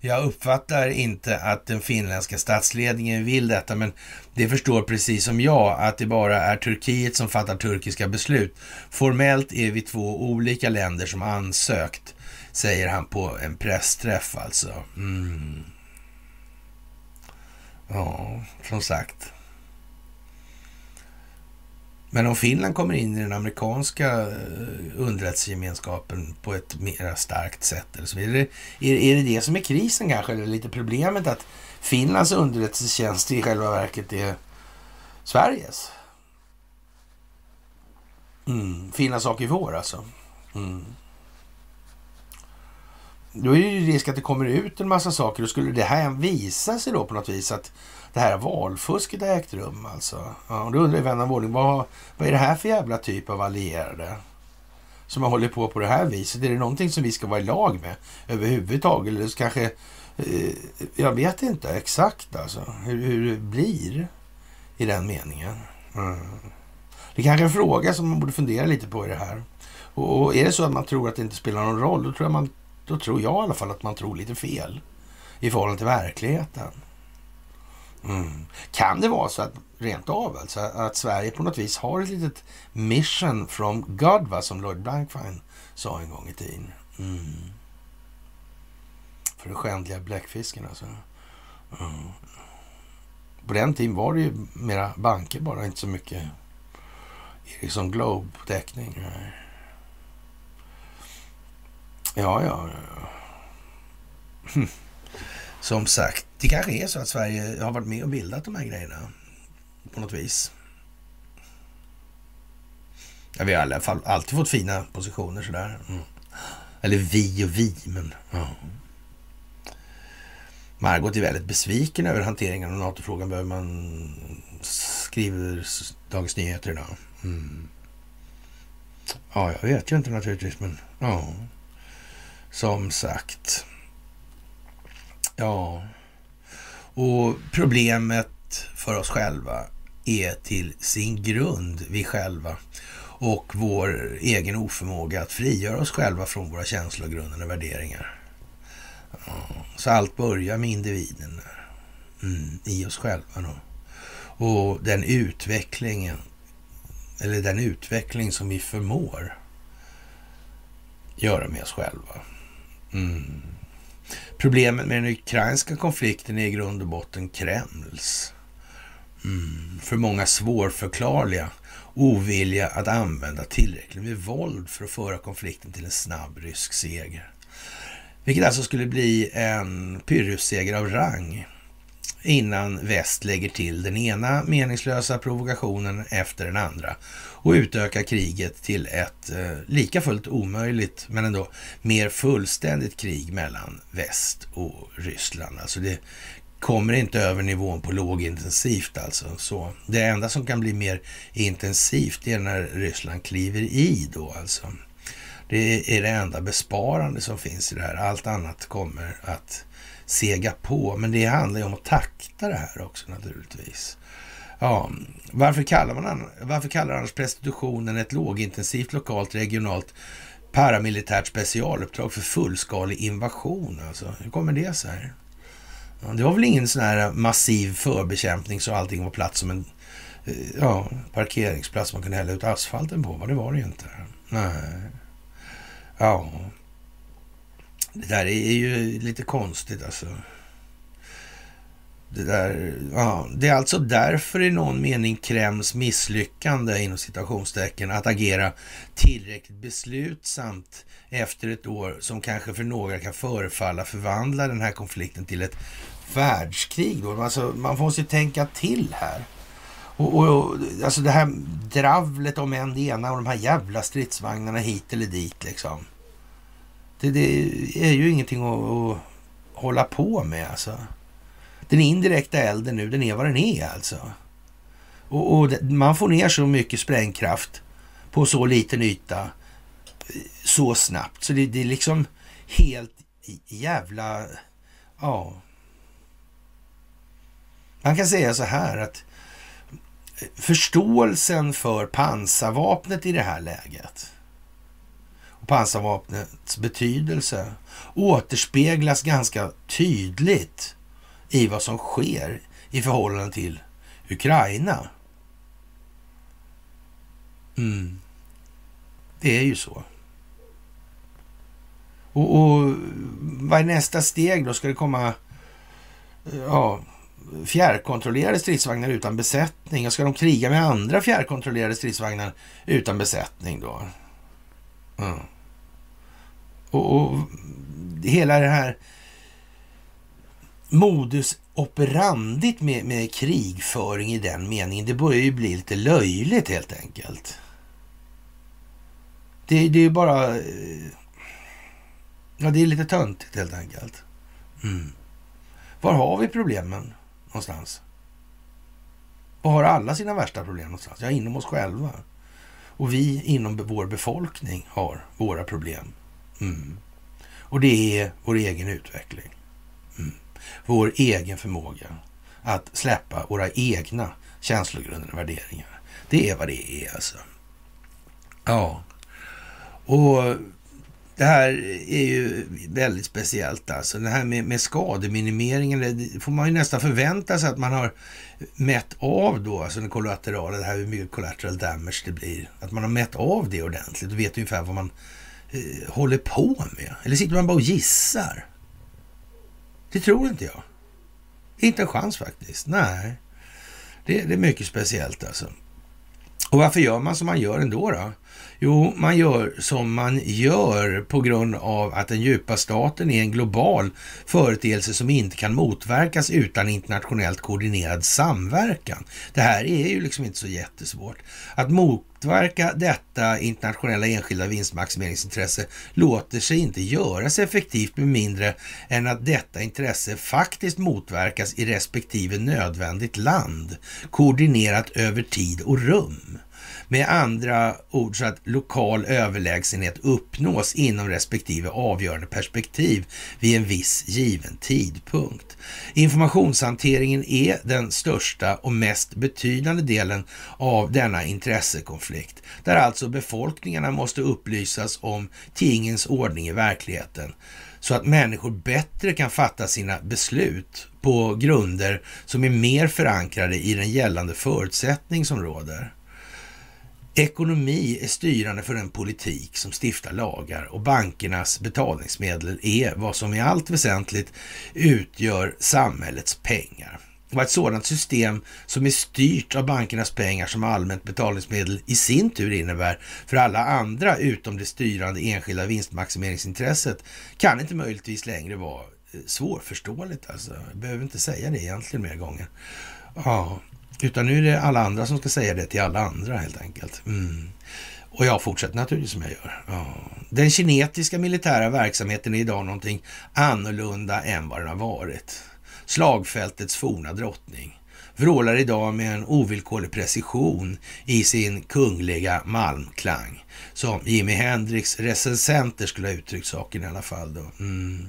Jag uppfattar inte att den finländska statsledningen vill detta, men det förstår precis som jag att det bara är Turkiet som fattar turkiska beslut. Formellt är vi två olika länder som ansökt, säger han på en pressträff alltså. Mm. Ja, som sagt. Men om Finland kommer in i den amerikanska eh, underrättelsegemenskapen på ett mer starkt sätt, eller så är, det, är, är det det som är krisen kanske, eller lite problemet att Finlands underrättelsetjänst i själva verket är Sveriges? Mm. Finlands sak i vår alltså. Mm. Då är det ju risk att det kommer ut en massa saker och skulle det här visa sig då på något vis att det här valfusket har ägt rum alltså. Ja, och då undrar vän av ordning, vad, vad är det här för jävla typ av allierade? Som har hållit på på det här viset. Är det någonting som vi ska vara i lag med överhuvudtaget? Eller kanske, eh, jag vet inte exakt alltså hur, hur det blir i den meningen. Mm. Det är kanske är en fråga som man borde fundera lite på i det här. Och, och är det så att man tror att det inte spelar någon roll, då tror jag, man, då tror jag i alla fall att man tror lite fel i förhållande till verkligheten. Mm. Kan det vara så att rent av alltså, att Sverige på något vis har ett litet mission from God, va, som Lloyd Blankfein sa en gång i tiden. Mm. För den skändliga bläckfisken alltså. Mm. På den tiden var det ju mera banker bara, inte så mycket Ericsson Globe-täckning. Ja, ja, ja. Hm. Som sagt, det kanske är så att Sverige har varit med och bildat de här grejerna på något vis. Ja, vi har i alla fall alltid fått fina positioner sådär. Mm. Eller vi och vi, men ja. Margot är väldigt besviken över hanteringen av NATO-frågan, behöver man skriver Dagens Nyheter idag. Mm. Ja, jag vet ju inte naturligtvis, men ja. Som sagt. Ja. Och problemet för oss själva är till sin grund vi själva och vår egen oförmåga att frigöra oss själva från våra känslogrunder och värderingar. Ja, så allt börjar med individen mm, i oss själva då. Och den utvecklingen, eller den utveckling som vi förmår göra med oss själva. Mm. Problemet med den ukrainska konflikten är i grund och botten Kremls. Mm, för många svårförklarliga ovilja att använda tillräckligt med våld för att föra konflikten till en snabb rysk seger. Vilket alltså skulle bli en pyrrhusseger av rang innan väst lägger till den ena meningslösa provokationen efter den andra och utökar kriget till ett eh, lika fullt omöjligt men ändå mer fullständigt krig mellan väst och Ryssland. Alltså det kommer inte över nivån på lågintensivt alltså. Så det enda som kan bli mer intensivt är när Ryssland kliver i då alltså. Det är det enda besparande som finns i det här. Allt annat kommer att sega på. Men det handlar ju om att takta det här också naturligtvis. Ja, varför kallar, man, varför kallar annars prostitutionen ett lågintensivt lokalt regionalt paramilitärt specialuppdrag för fullskalig invasion? Alltså, hur kommer det sig? Ja, det var väl ingen sån här massiv förbekämpning så allting var plats som en eh, ja, parkeringsplats man kunde hälla ut asfalten på. Va? Det var det ju inte. Nej. Ja, det där är ju lite konstigt alltså. Det, där, ja, det är alltså därför i någon mening Kremls misslyckande inom citationstecken att agera tillräckligt beslutsamt efter ett år som kanske för några kan förefalla förvandla den här konflikten till ett världskrig. Då. Alltså, man måste tänka till här. Och, och, alltså det här dravlet om en det ena och de här jävla stridsvagnarna hit eller dit liksom. Det, det är ju ingenting att, att hålla på med alltså. Den indirekta elden nu, den är vad den är alltså. Och, och man får ner så mycket sprängkraft på så liten yta så snabbt. Så det, det är liksom helt jävla... Ja. Man kan säga så här att förståelsen för pansarvapnet i det här läget pansarvapnets betydelse återspeglas ganska tydligt i vad som sker i förhållande till Ukraina. Mm. Det är ju så. Och, och vad är nästa steg då? Ska det komma eh, ja, fjärrkontrollerade stridsvagnar utan besättning? Och ska de kriga med andra fjärrkontrollerade stridsvagnar utan besättning då? Mm. Och, och hela det här modus operandit med, med krigföring i den meningen, det börjar ju bli lite löjligt helt enkelt. Det, det är ju bara... Eh, ja, det är lite töntigt helt enkelt. Mm. Var har vi problemen någonstans? Var har alla sina värsta problem någonstans? Ja, inom oss själva. Och vi inom vår befolkning har våra problem. Mm. Och det är vår egen utveckling. Mm. Vår egen förmåga att släppa våra egna känslogrunder och värderingar. Det är vad det är alltså. Ja. Och det här är ju väldigt speciellt alltså. Det här med, med skademinimeringen, det får man ju nästan förvänta sig att man har mätt av då, alltså den kollaterala, det här hur mycket collateral damage det blir. Att man har mätt av det ordentligt och vet ungefär vad man Eh, håller på med. Eller sitter man bara och gissar? Det tror inte jag. Inte en chans faktiskt. Nej, det, det är mycket speciellt alltså. Och varför gör man som man gör ändå då? Jo, man gör som man gör på grund av att den djupa staten är en global företeelse som inte kan motverkas utan internationellt koordinerad samverkan. Det här är ju liksom inte så jättesvårt. Att motverka detta internationella enskilda vinstmaximeringsintresse låter sig inte göras effektivt med mindre än att detta intresse faktiskt motverkas i respektive nödvändigt land, koordinerat över tid och rum. Med andra ord så att lokal överlägsenhet uppnås inom respektive avgörande perspektiv vid en viss given tidpunkt. Informationshanteringen är den största och mest betydande delen av denna intressekonflikt, där alltså befolkningarna måste upplysas om tingens ordning i verkligheten så att människor bättre kan fatta sina beslut på grunder som är mer förankrade i den gällande förutsättning som råder. Ekonomi är styrande för den politik som stiftar lagar och bankernas betalningsmedel är vad som i allt väsentligt utgör samhällets pengar. Och ett sådant system som är styrt av bankernas pengar som allmänt betalningsmedel i sin tur innebär för alla andra utom det styrande enskilda vinstmaximeringsintresset kan inte möjligtvis längre vara eh, svårförståeligt. Alltså. Jag behöver inte säga det egentligen mer gånger. Ja, utan nu är det alla andra som ska säga det till alla andra helt enkelt. Mm. Och jag fortsätter naturligtvis som jag gör. Ja. Den kinetiska militära verksamheten är idag någonting annorlunda än vad den har varit. Slagfältets forna drottning vrålar idag med en ovillkorlig precision i sin kungliga malmklang. Som Jimi Hendrix recensenter skulle ha uttryckt saken i alla fall. Då. Mm.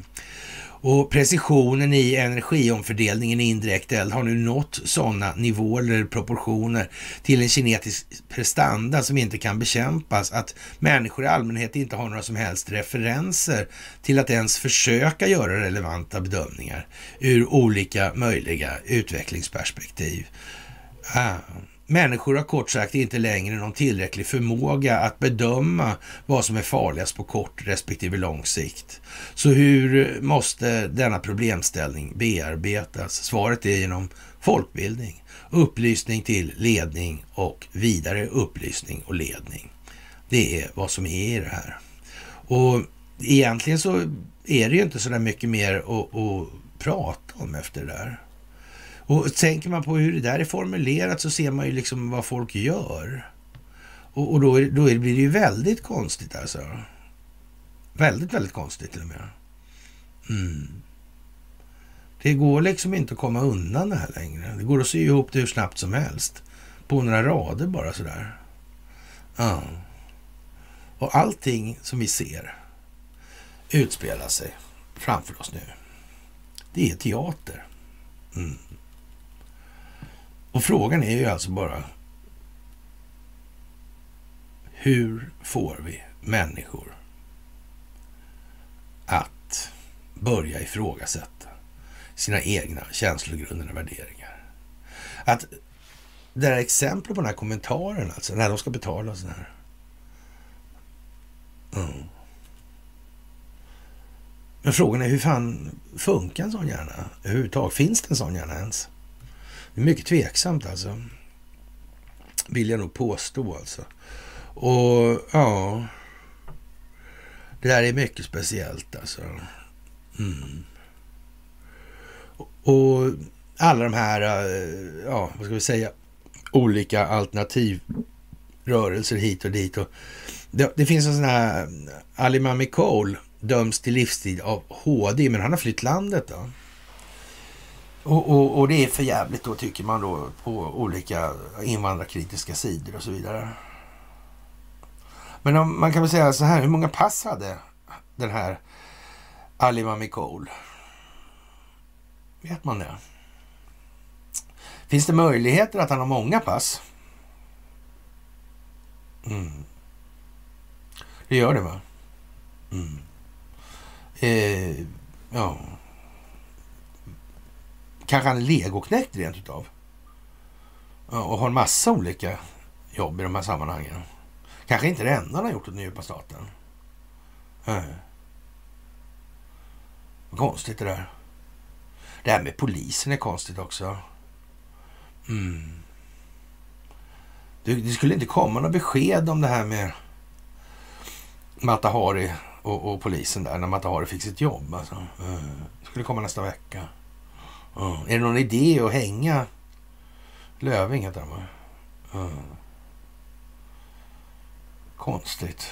Och precisionen i energiomfördelningen i indirekt eld har nu nått sådana nivåer eller proportioner till en kinetisk prestanda som inte kan bekämpas att människor i allmänhet inte har några som helst referenser till att ens försöka göra relevanta bedömningar ur olika möjliga utvecklingsperspektiv. Ah. Människor har kort sagt inte längre någon tillräcklig förmåga att bedöma vad som är farligast på kort respektive lång sikt. Så hur måste denna problemställning bearbetas? Svaret är genom folkbildning, upplysning till ledning och vidare upplysning och ledning. Det är vad som är i det här. Och egentligen så är det ju inte så där mycket mer att, att prata om efter det där. Och tänker man på hur det där är formulerat så ser man ju liksom vad folk gör. Och, och då, är, då är, blir det ju väldigt konstigt alltså. Väldigt, väldigt konstigt till och med. Mm. Det går liksom inte att komma undan det här längre. Det går att sy ihop det hur snabbt som helst. På några rader bara sådär. Ja. Och allting som vi ser utspelar sig framför oss nu, det är teater. Mm. Och frågan är ju alltså bara hur får vi människor att börja ifrågasätta sina egna känslogrunder och värderingar? Att det här exemplet på den här kommentaren, alltså när de ska betala sådär. här. Mm. Men frågan är hur fan funkar en sån hjärna överhuvudtaget? Finns det en sån hjärna ens? Det är mycket tveksamt alltså. Vill jag nog påstå alltså. Och ja, det där är mycket speciellt alltså. Mm. Och alla de här, eh, ja, vad ska vi säga, olika alternativrörelser hit och dit. Och det, det finns en sån här, eh, Ali Mami Cole döms till livstid av HD, men han har flytt landet då. Och, och, och, det är för jävligt då tycker man då på olika invandrarkritiska sidor och så vidare. Men om, man kan väl säga så här, hur många pass hade den här Ali Mamikol? Vet man det? Finns det möjligheter att han har många pass? Mm. Det gör det va? Mm. Eh, ja. Kanske han är legoknäckt rent utav. Och har en massa olika jobb i de här sammanhangen. Kanske inte det enda han har gjort åt den djupa staten. Mm. Konstigt det där. Det här med polisen är konstigt också. Mm. Det, det, skulle inte komma några besked om det här med Matahari och, och polisen där när Matahari fick sitt jobb. Alltså. Mm. Det skulle komma nästa vecka. Mm. Är det någon idé att hänga Löving heter han mm. Konstigt.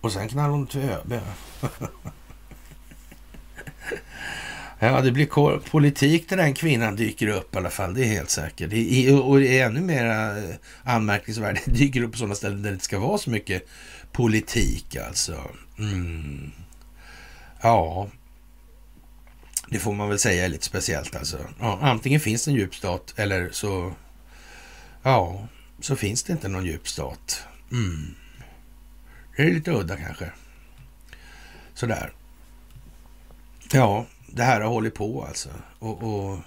Och sen knallar hon till ÖB. Ja, det blir politik när den kvinnan dyker upp i alla fall. Det är helt säkert. och det är ännu mer eh, anmärkningsvärt. Det dyker upp på sådana ställen där det inte ska vara så mycket politik alltså. Mm. Ja, det får man väl säga är lite speciellt alltså. Ja, antingen finns det en djup stat eller så, ja, så finns det inte någon djup stat. Mm. Det är lite udda kanske. Sådär. Ja, det här har hållit på alltså. Och, och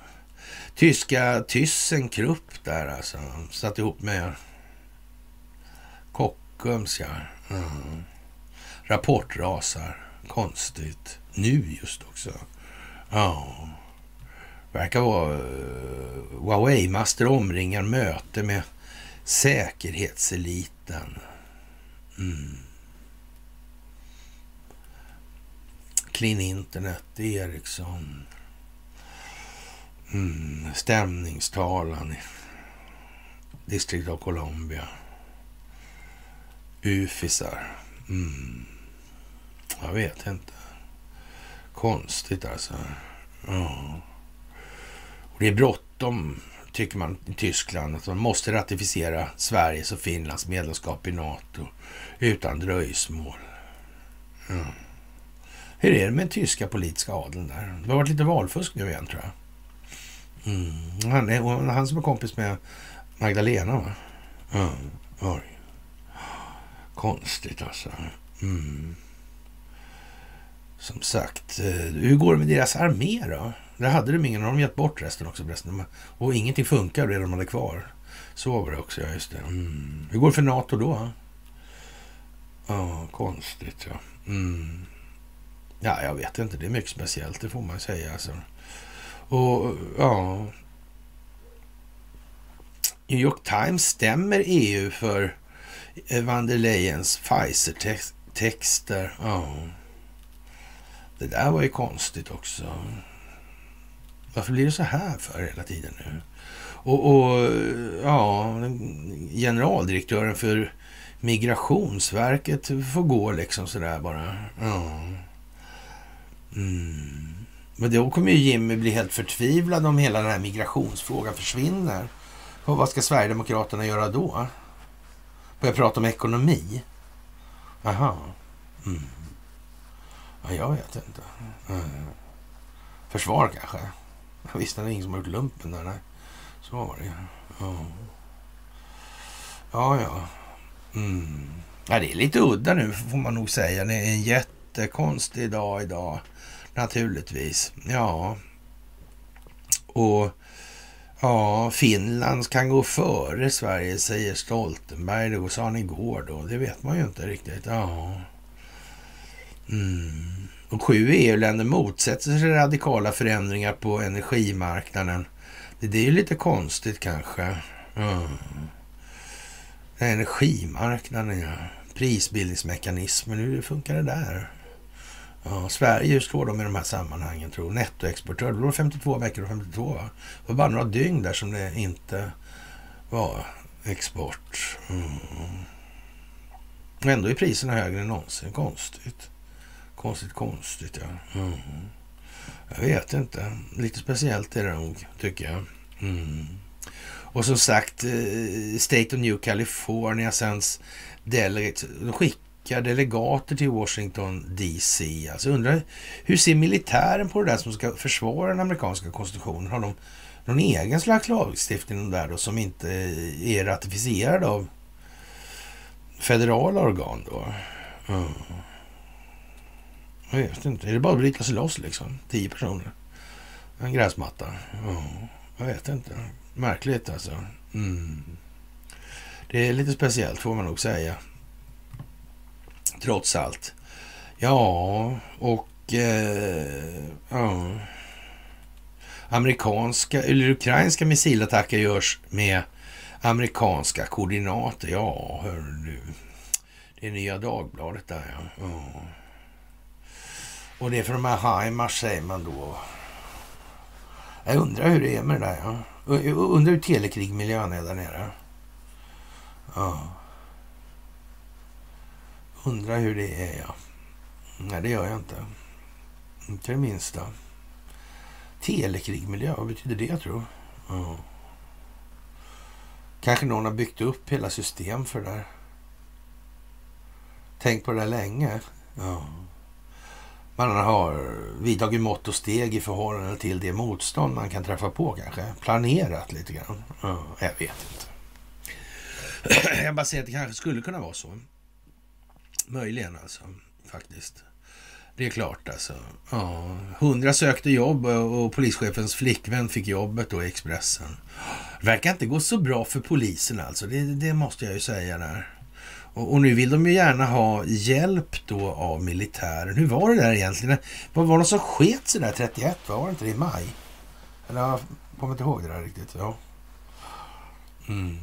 tyska Thyssenkrupp där alltså. Satt ihop med Kockums ja. Mm. Rapport rasar. Konstigt. Nu just också. Ja. Verkar vara eh, uh, Huawei-master omringar möte med säkerhetseliten. Mm. Clean Internet, Ericsson. Mm, stämningstalan i District of Columbia. Ufisar. Mm. Jag vet inte. Konstigt alltså. Ja. Och det är bråttom, tycker man i Tyskland, att man måste ratificera Sveriges och Finlands medlemskap i NATO utan dröjsmål. Ja. Hur är det med den tyska politiska adeln där? Det har varit lite valfusk nu igen tror jag. Mm. Han, är, han som är kompis med Magdalena va? Ja, oj. Konstigt alltså. Mm. Som sagt, eh, hur går det med deras armé då? Det hade de ingen, de har gett bort resten också förresten. Och ingenting funkar det de hade kvar. Så var det också, ja just det. Mm. Hur går det för NATO då? Ja, konstigt ja. Mm. Ja, jag vet inte. Det är mycket speciellt, det får man säga. Alltså. Och ja... New York Times stämmer EU för eh, van der Leyens Pfizer-texter. Ja. Det där var ju konstigt också. Varför blir det så här för hela tiden nu? Och, och ja, generaldirektören för Migrationsverket får gå liksom sådär bara. Ja. Mm. Men då kommer ju Jimmy bli helt förtvivlad om hela den här migrationsfrågan försvinner. Och vad ska Sverigedemokraterna göra då? Börja prata om ekonomi? Aha. Mm. Ja, jag vet inte. Mm. Försvar kanske? Jag visste det är ingen som har gjort lumpen där. Nej. Så var det ja. Ja, ja. Mm. ja. Det är lite udda nu får man nog säga. Det är en jättekonstig dag idag. Naturligtvis. Ja. Och ja, Finland kan gå före Sverige säger Stoltenberg. Det sa han igår då. Det vet man ju inte riktigt. Ja. Mm. De sju EU-länder motsätter sig radikala förändringar på energimarknaden. Det är ju lite konstigt kanske. Mm. Energimarknaden, ja. Prisbildningsmekanismen, hur funkar det där? Ja, Sverige, hur står de i de här sammanhangen tror Nettoexportör, det var 52 veckor och 52 va? Det var bara några dygn där som det inte var export. Mm. Ändå är priserna högre än någonsin. Konstigt. Konstigt, konstigt ja. Mm. Jag vet inte. Lite speciellt är det nog, tycker jag. Mm. Och som sagt, eh, State of New California sänds delegates. De skickar delegater till Washington DC. Alltså undrar, hur ser militären på det där som ska försvara den amerikanska konstitutionen? Har de någon egen slags lagstiftning där då som inte är ratificerad av federala organ då? Mm. Jag vet inte. Är det bara att bryta sig loss liksom? Tio personer. En gräsmatta. Ja, jag vet inte. Märkligt alltså. Mm. Det är lite speciellt får man nog säga. Trots allt. Ja, och... Eh, ja. Amerikanska, eller ukrainska missilattacker görs med amerikanska koordinater. Ja, hör du. Det är Nya Dagbladet där ja. ja. Och det är för de här HIMARS säger man då. Jag undrar hur det är med det där. Ja. Jag undrar hur telekrigmiljön är där nere. Ja. Undrar hur det är, ja. Nej, det gör jag inte. Inte det minsta. Telekrigmiljö, vad betyder det tror du? Ja. Kanske någon har byggt upp hela system för det där. Tänk på det där länge. Ja. Man har vidtagit mått och steg i förhållande till det motstånd man kan träffa på kanske. Planerat lite grann. Ja, jag vet inte. Jag bara säger att det kanske skulle kunna vara så. Möjligen alltså, faktiskt. Det är klart alltså. Ja, hundra sökte jobb och polischefens flickvän fick jobbet då i Expressen. Det verkar inte gå så bra för polisen alltså. Det, det måste jag ju säga där. Och, och, nu vill de ju gärna ha hjälp då av militären. Hur var det där egentligen? Vad var det som sket sig där 31? Var det inte det i maj? Eller jag kommer inte ihåg det där riktigt. Ja. Mm.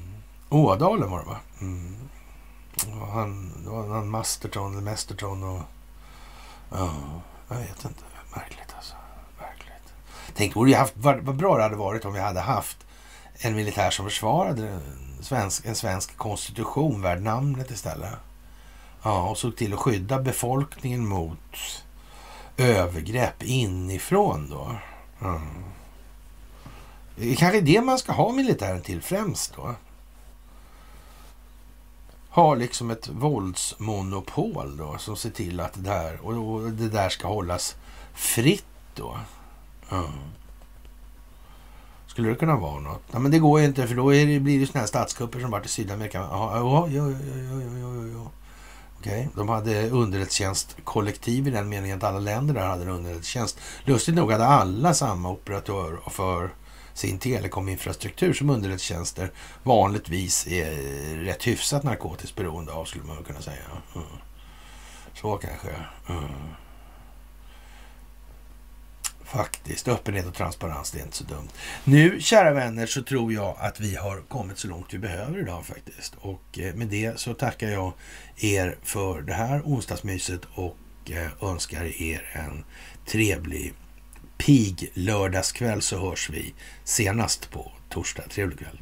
Ådalen var det va? Mm. Han, det var någon Masterton eller Masterton och... Ja, jag vet inte. Märkligt alltså. Märkligt. Tänk, haft, vad, vad bra det hade varit om vi hade haft en militär som försvarade svensk, en svensk konstitution värd namnet istället. Ja, och såg till att skydda befolkningen mot övergrepp inifrån då. Mm. Det är kanske det man ska ha militären till främst då. Ha liksom ett våldsmonopol då som ser till att det där, och det där ska hållas fritt då. Mm. Skulle det kunna vara något? Ja, men det går ju inte för då är det, blir det sådana här statskupper som varit i Sydamerika. Ja, ja, ja, ja, ja, ja. Okej, de hade underrättelsetjänstkollektiv i den meningen att alla länder där hade en underrättelsetjänst. Lustigt nog hade alla samma operatör för sin telekominfrastruktur som underrättelsetjänster vanligtvis är rätt hyfsat narkotiskt beroende av skulle man kunna säga. Mm. Så kanske. Mm. Faktiskt. Öppenhet och transparens, det är inte så dumt. Nu, kära vänner, så tror jag att vi har kommit så långt vi behöver idag faktiskt. Och eh, med det så tackar jag er för det här onsdagsmyset och eh, önskar er en trevlig pig lördagskväll så hörs vi senast på torsdag. Trevlig kväll.